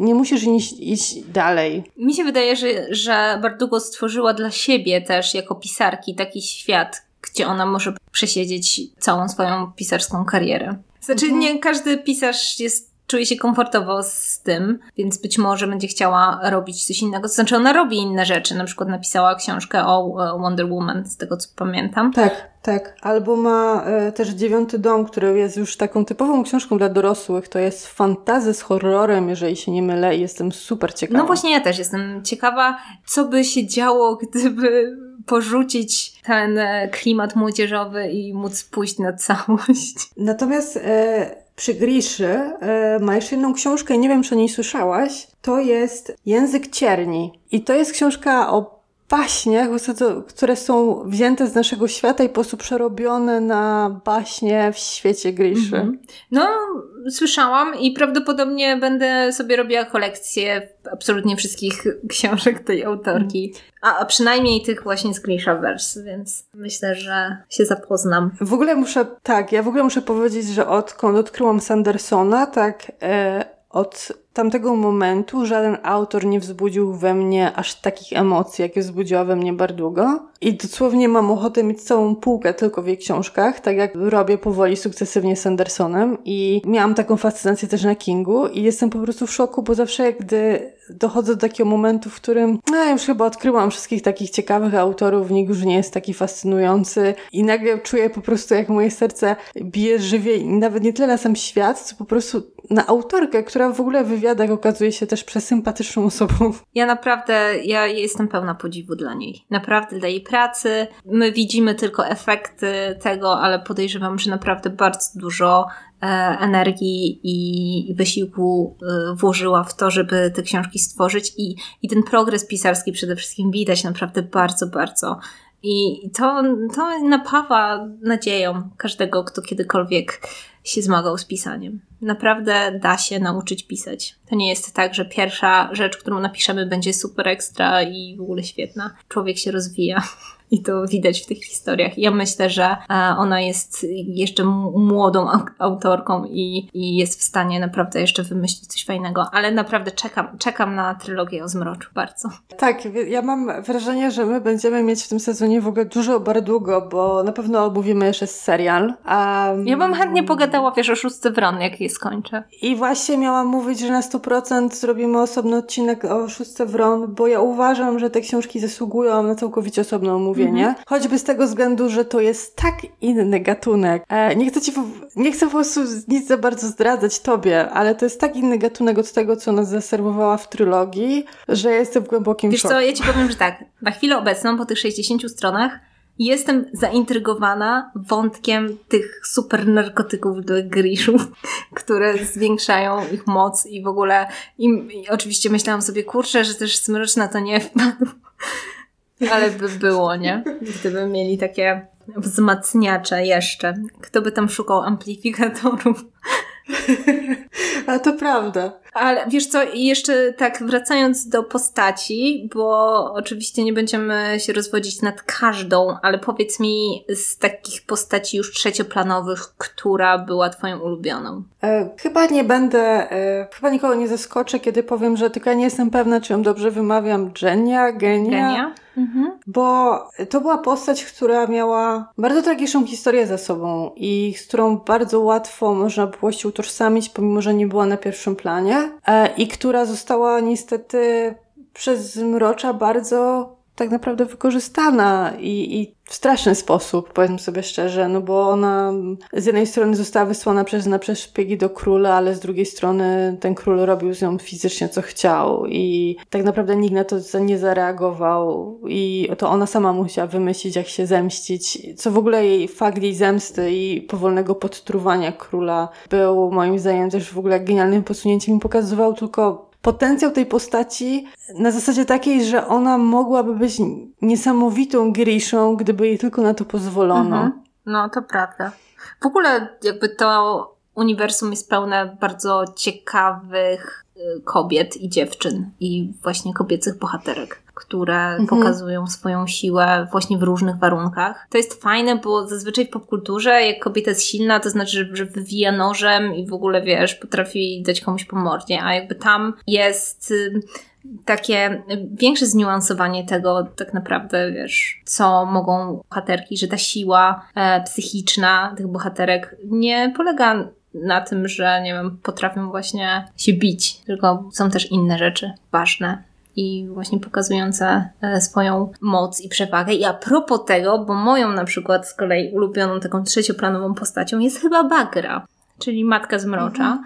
nie musisz iść, iść dalej. Mi się wydaje, że, że Bardugo stworzyła dla siebie też jako pisarki taki świat, gdzie ona może przesiedzieć całą swoją pisarską karierę. Znaczy, mhm. nie każdy pisarz jest czuje się komfortowo z tym, więc być może będzie chciała robić coś innego. To znaczy, ona robi inne rzeczy. Na przykład napisała książkę o Wonder Woman, z tego co pamiętam. Tak, tak. Albo ma e, też Dziewiąty Dom, który jest już taką typową książką dla dorosłych. To jest fantazy z horrorem, jeżeli się nie mylę i jestem super ciekawa. No właśnie, ja też jestem ciekawa, co by się działo, gdyby porzucić ten e, klimat młodzieżowy i móc pójść na całość. *laughs* Natomiast e, przy Griszy e, ma jeszcze jedną książkę, nie wiem czy o niej słyszałaś, to jest Język Cierni. I to jest książka o baśniach, które są wzięte z naszego świata i po prostu przerobione na baśnie w świecie Griszy. -hmm. No, słyszałam i prawdopodobnie będę sobie robiła kolekcję absolutnie wszystkich *laughs* książek tej autorki. A, a przynajmniej tych właśnie z Grishaverse, więc myślę, że się zapoznam. W ogóle muszę, tak, ja w ogóle muszę powiedzieć, że odkąd odkryłam Sandersona, tak, e, od tamtego momentu żaden autor nie wzbudził we mnie aż takich emocji, jakie wzbudziła we mnie Bardugo. I dosłownie mam ochotę mieć całą półkę tylko w jej książkach, tak jak robię powoli sukcesywnie z Andersonem. I miałam taką fascynację też na Kingu i jestem po prostu w szoku, bo zawsze gdy dochodzę do takiego momentu, w którym no, już chyba odkryłam wszystkich takich ciekawych autorów, nikt już nie jest taki fascynujący i nagle czuję po prostu, jak moje serce bije żywiej, nawet nie tyle na sam świat, co po prostu na autorkę, która w ogóle w wywiadach okazuje się też przesympatyczną osobą. Ja naprawdę, ja jestem pełna podziwu dla niej. Naprawdę dla jej. My widzimy tylko efekty tego, ale podejrzewam, że naprawdę bardzo dużo e, energii i wysiłku e, włożyła w to, żeby te książki stworzyć i, i ten progres pisarski przede wszystkim widać naprawdę bardzo, bardzo. I to, to napawa nadzieją każdego, kto kiedykolwiek się zmagał z pisaniem. Naprawdę da się nauczyć pisać. To nie jest tak, że pierwsza rzecz, którą napiszemy, będzie super ekstra i w ogóle świetna. Człowiek się rozwija. I to widać w tych historiach. Ja myślę, że e, ona jest jeszcze młodą autorką i, i jest w stanie naprawdę jeszcze wymyślić coś fajnego, ale naprawdę czekam, czekam na trylogię o Zmroczu bardzo. Tak, ja mam wrażenie, że my będziemy mieć w tym sezonie w ogóle dużo długo, bo na pewno omówimy jeszcze serial. Um, ja bym chętnie pogadała, wiesz, o szóstce Wron, jak je skończę. I właśnie miałam mówić, że na 100% zrobimy osobny odcinek o szóstce Wron, bo ja uważam, że te książki zasługują na całkowicie osobne omówienie mówienie. Choćby z tego względu, że to jest tak inny gatunek. E, nie chcę ci, nie chcę po prostu nic za bardzo zdradzać tobie, ale to jest tak inny gatunek od tego, co nas zaserwowała w trylogii, że jestem w głębokim Wiesz szoku. co, ja ci powiem, że tak, na chwilę obecną, po tych 60 stronach, Jestem zaintrygowana wątkiem tych super narkotyków do Griszu, *laughs* które zwiększają ich moc i w ogóle im, i oczywiście myślałam sobie, kurczę, że też Smroczna to nie wpadł ale by było, nie? Gdyby mieli takie wzmacniacze jeszcze. Kto by tam szukał amplifikatorów? *laughs* A to prawda. Ale wiesz co, jeszcze tak wracając do postaci, bo oczywiście nie będziemy się rozwodzić nad każdą, ale powiedz mi z takich postaci już trzecioplanowych, która była twoją ulubioną? E, chyba nie będę, e, chyba nikogo nie zaskoczę, kiedy powiem, że tylko nie jestem pewna, czy ją dobrze wymawiam. Genia? Genia? Genia? Mhm. Bo to była postać, która miała bardzo tragiczną historię za sobą i z którą bardzo łatwo można było się utożsamić, pomimo że nie była na pierwszym planie, i która została niestety przez Mrocza bardzo tak naprawdę wykorzystana i, i w straszny sposób, powiedzmy sobie szczerze, no bo ona z jednej strony została wysłana przez, na przez szpiegi do króla, ale z drugiej strony ten król robił z nią fizycznie co chciał i tak naprawdę nikt na to nie zareagował i to ona sama musiała wymyślić, jak się zemścić, co w ogóle jej fakt jej zemsty i powolnego podtruwania króla był moim zdaniem też w ogóle genialnym posunięciem. I pokazywał tylko potencjał tej postaci na zasadzie takiej, że ona mogłaby być niesamowitą Grishą, gdyby jej tylko na to pozwolono. Mhm. No, to prawda. W ogóle jakby to uniwersum jest pełne bardzo ciekawych y, kobiet i dziewczyn i właśnie kobiecych bohaterek które mhm. pokazują swoją siłę właśnie w różnych warunkach. To jest fajne, bo zazwyczaj w popkulturze, jak kobieta jest silna, to znaczy, że wywija nożem i w ogóle, wiesz, potrafi dać komuś po mordzie, a jakby tam jest y, takie większe zniuansowanie tego tak naprawdę, wiesz, co mogą bohaterki, że ta siła e, psychiczna tych bohaterek nie polega na tym, że nie wiem, potrafią właśnie się bić, tylko są też inne rzeczy ważne i właśnie pokazujące e, swoją moc i przewagę. I a propos tego, bo moją na przykład z kolei ulubioną taką trzecioplanową postacią jest chyba Bagra, czyli Matka Zmrocza. Mhm.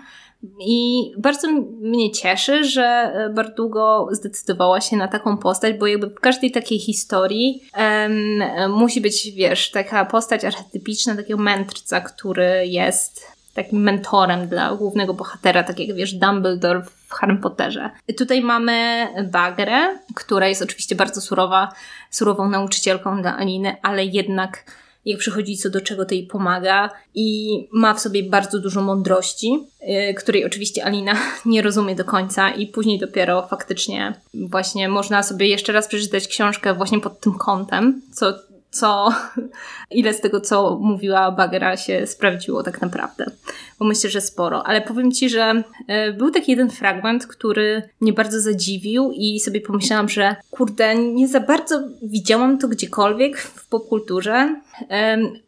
I bardzo mnie cieszy, że e, Bardugo zdecydowała się na taką postać, bo jakby w każdej takiej historii um, musi być, wiesz, taka postać archetypiczna, takiego mędrca, który jest takim mentorem dla głównego bohatera, tak jak wiesz, Dumbledore w Harry Potterze. Tutaj mamy Bagrę, która jest oczywiście bardzo surowa, surową nauczycielką dla Aliny, ale jednak jak przychodzi co do czego, to jej pomaga i ma w sobie bardzo dużo mądrości, yy, której oczywiście Alina *laughs* nie rozumie do końca i później dopiero faktycznie właśnie można sobie jeszcze raz przeczytać książkę właśnie pod tym kątem, co co, *laughs* ile z tego, co mówiła Bagera się sprawdziło tak naprawdę. Bo myślę, że sporo. Ale powiem Ci, że e, był taki jeden fragment, który mnie bardzo zadziwił i sobie pomyślałam, że kurde, nie za bardzo widziałam to gdziekolwiek w popkulturze.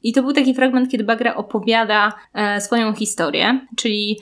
I to był taki fragment, kiedy Bagra opowiada e, swoją historię, czyli,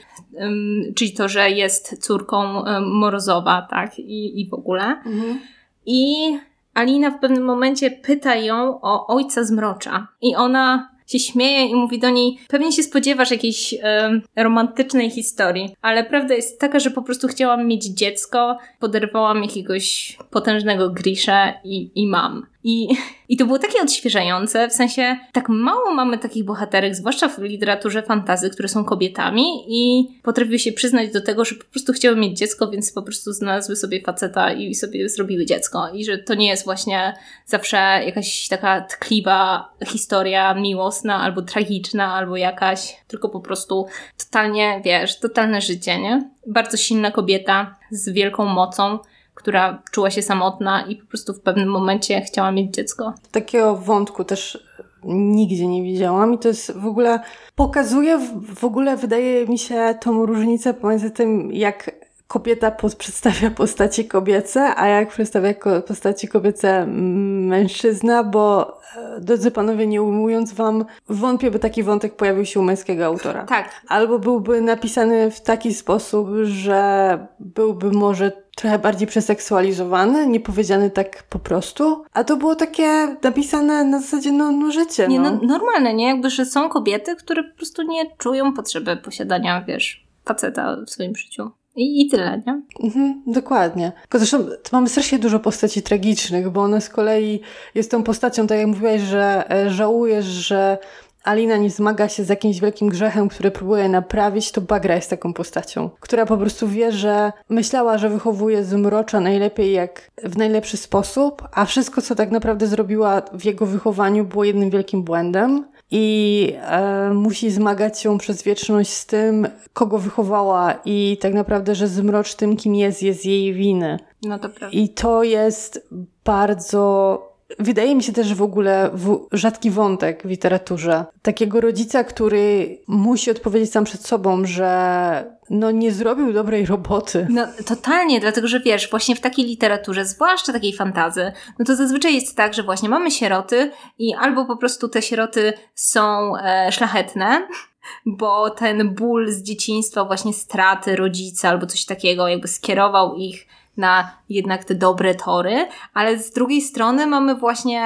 czyli to, że jest córką Morozowa, tak, i, i w ogóle. Mhm. I Alina w pewnym momencie pyta ją o ojca zmrocza. I ona się śmieje i mówi do niej, pewnie się spodziewasz jakiejś e, romantycznej historii, ale prawda jest taka, że po prostu chciałam mieć dziecko, poderwałam jakiegoś potężnego Grisha i, i mam. I, I to było takie odświeżające, w sensie tak mało mamy takich bohaterek, zwłaszcza w literaturze fantazy, które są kobietami i potrafiły się przyznać do tego, że po prostu chciały mieć dziecko, więc po prostu znalazły sobie faceta i sobie zrobiły dziecko. I że to nie jest właśnie zawsze jakaś taka tkliwa historia miłosna albo tragiczna, albo jakaś, tylko po prostu totalnie, wiesz, totalne życie, nie? Bardzo silna kobieta z wielką mocą, która czuła się samotna i po prostu w pewnym momencie chciała mieć dziecko. Takiego wątku też nigdzie nie widziałam i to jest w ogóle, pokazuje w ogóle, wydaje mi się, tą różnicę pomiędzy tym, jak kobieta przedstawia postaci kobiece, a jak przedstawia postaci kobiece mężczyzna, bo e, drodzy panowie, nie ujmując wam, wątpię, by taki wątek pojawił się u męskiego autora. Tak. Albo byłby napisany w taki sposób, że byłby może trochę bardziej przeseksualizowany, nie powiedziany tak po prostu, a to było takie napisane na zasadzie, no, no życie. Nie, no. no normalne, nie? Jakby, że są kobiety, które po prostu nie czują potrzeby posiadania, wiesz, faceta w swoim życiu. I, I tyle, nie? Mhm, dokładnie. Tylko zresztą mamy strasznie dużo postaci tragicznych, bo ona z kolei jest tą postacią, tak jak mówiłaś, że e, żałujesz, że Alina nie zmaga się z jakimś wielkim grzechem, który próbuje naprawić, to Bagra jest taką postacią, która po prostu wie, że myślała, że wychowuje zmrocza najlepiej jak w najlepszy sposób, a wszystko, co tak naprawdę zrobiła w jego wychowaniu, było jednym wielkim błędem i e, musi zmagać się przez wieczność z tym, kogo wychowała i tak naprawdę, że zmrocz tym, kim jest, jest jej winy. No to prawda. I to jest bardzo Wydaje mi się też w ogóle w, rzadki wątek w literaturze. Takiego rodzica, który musi odpowiedzieć sam przed sobą, że no nie zrobił dobrej roboty. No totalnie, dlatego że wiesz, właśnie w takiej literaturze, zwłaszcza takiej fantazy, no to zazwyczaj jest tak, że właśnie mamy sieroty i albo po prostu te sieroty są e, szlachetne, *laughs* bo ten ból z dzieciństwa, właśnie straty rodzica albo coś takiego, jakby skierował ich na jednak te dobre tory, ale z drugiej strony mamy właśnie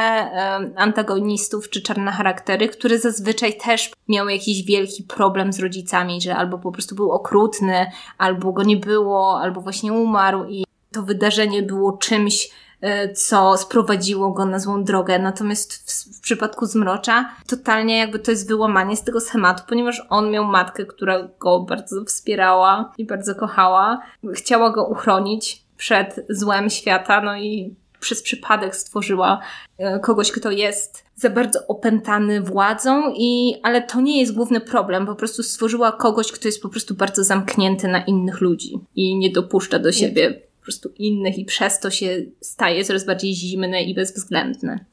antagonistów czy czarne charaktery, które zazwyczaj też miały jakiś wielki problem z rodzicami, że albo po prostu był okrutny, albo go nie było, albo właśnie umarł i to wydarzenie było czymś, e, co sprowadziło go na złą drogę. Natomiast w, w, przypadku Zmrocza totalnie jakby to jest wyłamanie z tego schematu, ponieważ on miał matkę, która go bardzo wspierała i bardzo kochała. Chciała go uchronić przed złem świata, no i przez przypadek stworzyła e, kogoś, kto jest za bardzo opętany władzą i, ale to nie jest główny problem, po prostu stworzyła kogoś, kto jest po prostu bardzo zamknięty na innych ludzi i nie dopuszcza do siebie po prostu innych i przez to się staje coraz bardziej zimny i bezwzględny.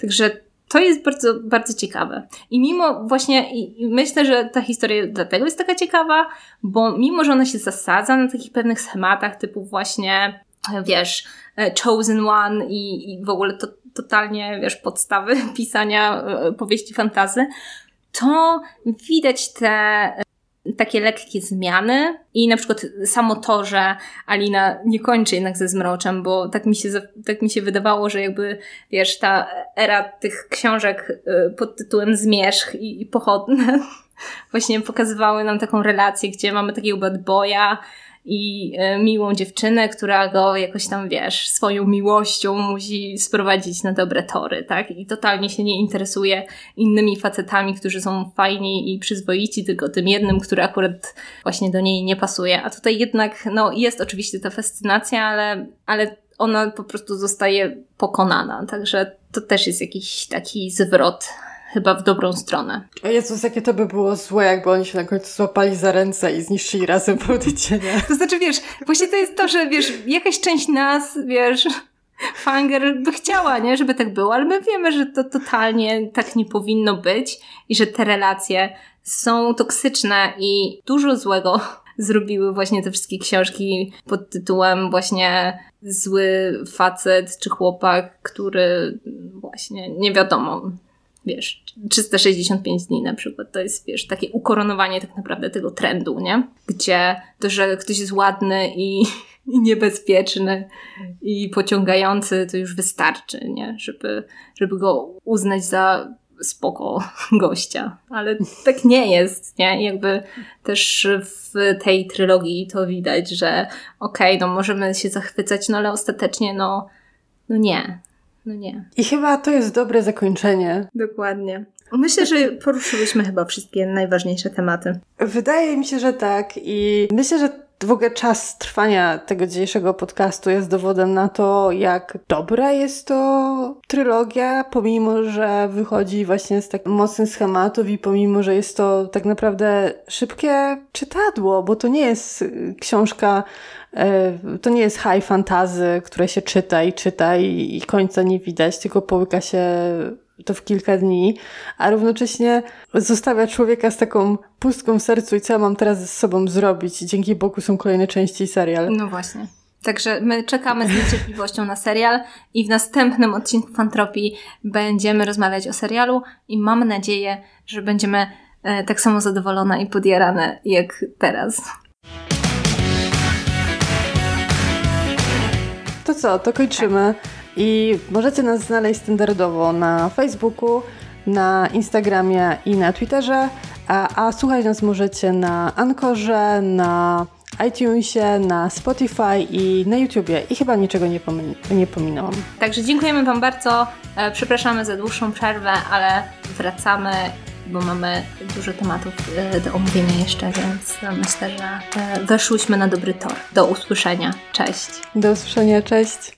Także to jest bardzo, bardzo ciekawe. I mimo właśnie, i myślę, że ta historia dlatego jest taka ciekawa, bo mimo, że ona się zasadza na takich pewnych schematach, typu właśnie, wiesz, e, Chosen One i, i w ogóle to totalnie, wiesz, podstawy *laughs* pisania e, powieści fantazy, to widać te takie lekkie zmiany i na przykład samo to, że Alina nie kończy jednak ze zmroczem, bo tak mi się, tak mi się wydawało, że jakby, wiesz, ta era tych książek y, pod tytułem Zmierzch i, i Pochodne *laughs* właśnie pokazywały nam taką relację, gdzie mamy takiego bad boya, i e, miłą dziewczynę, która go jakoś tam, wiesz, swoją miłością musi sprowadzić na dobre tory, tak? I totalnie się nie interesuje innymi facetami, którzy są fajni i przyzwoici, tylko tym jednym, który akurat właśnie do niej nie pasuje. A tutaj jednak, no, jest oczywiście ta fascynacja, ale, ale ona po prostu zostaje pokonana. Także to też jest jakiś taki zwrot chyba w dobrą stronę. O Jezus, jakie to by było złe, jakby oni się na końcu złapali za ręce i zniszczyli razem Bałtycienia. To znaczy, wiesz, właśnie to jest to, że wiesz, jakaś część nas, wiesz, Fanger by chciała, nie, żeby tak było, ale my wiemy, że to totalnie tak nie powinno być i że te relacje są toksyczne i dużo złego *laughs* zrobiły właśnie te wszystkie książki pod tytułem właśnie zły facet czy chłopak, który właśnie nie wiadomo, wiesz, 365 dni na przykład, to jest, wiesz, takie ukoronowanie tak naprawdę tego trendu, nie? Gdzie to, że ktoś jest ładny i, *laughs* i niebezpieczny i pociągający, to już wystarczy, nie? Żeby, żeby go uznać za spoko *laughs* gościa. Ale tak nie jest, nie? Jakby też w tej trylogii to widać, że okej, okay, no możemy się zachwycać, no ale ostatecznie, no, no nie. No nie. I chyba to jest dobre zakończenie. Dokładnie. Myślę, że poruszyliśmy chyba wszystkie najważniejsze tematy. Wydaje mi się, że tak. I myślę, że w ogóle czas trwania tego dzisiejszego podcastu jest dowodem na to, jak dobra jest to trylogia, pomimo, że wychodzi właśnie z tak mocnych schematów i pomimo, że jest to tak naprawdę szybkie czytadło, bo to nie jest książka E, to nie jest high fantazy, które się czyta i czyta i końca nie widać, tylko połyka się to w kilka dni, a równocześnie zostawia człowieka z taką pustką w sercu i co ja mam teraz ze sobą zrobić. Dzięki Bogu są kolejne części serial. No właśnie. Także my czekamy z niecierpliwością na serial i w następnym odcinku Fantropii będziemy rozmawiać o serialu i mam nadzieję, że będziemy e, tak samo zadowolone i podjarane jak teraz. To co, to kończymy. I możecie nas znaleźć standardowo na Facebooku, na Instagramie i na Twitterze, a, a słuchać nas możecie na Ankorze, na iTunesie, na Spotify i na YouTubie. I chyba niczego nie, pomin nie pominęłam. Także dziękujemy Wam bardzo. E, przepraszamy za dłuższą przerwę, ale wracamy bo mamy dużo tematów e, do omówienia jeszcze, więc myślę, że e, weszłyśmy na dobry tor. Do usłyszenia. Cześć. Do usłyszenia. Cześć.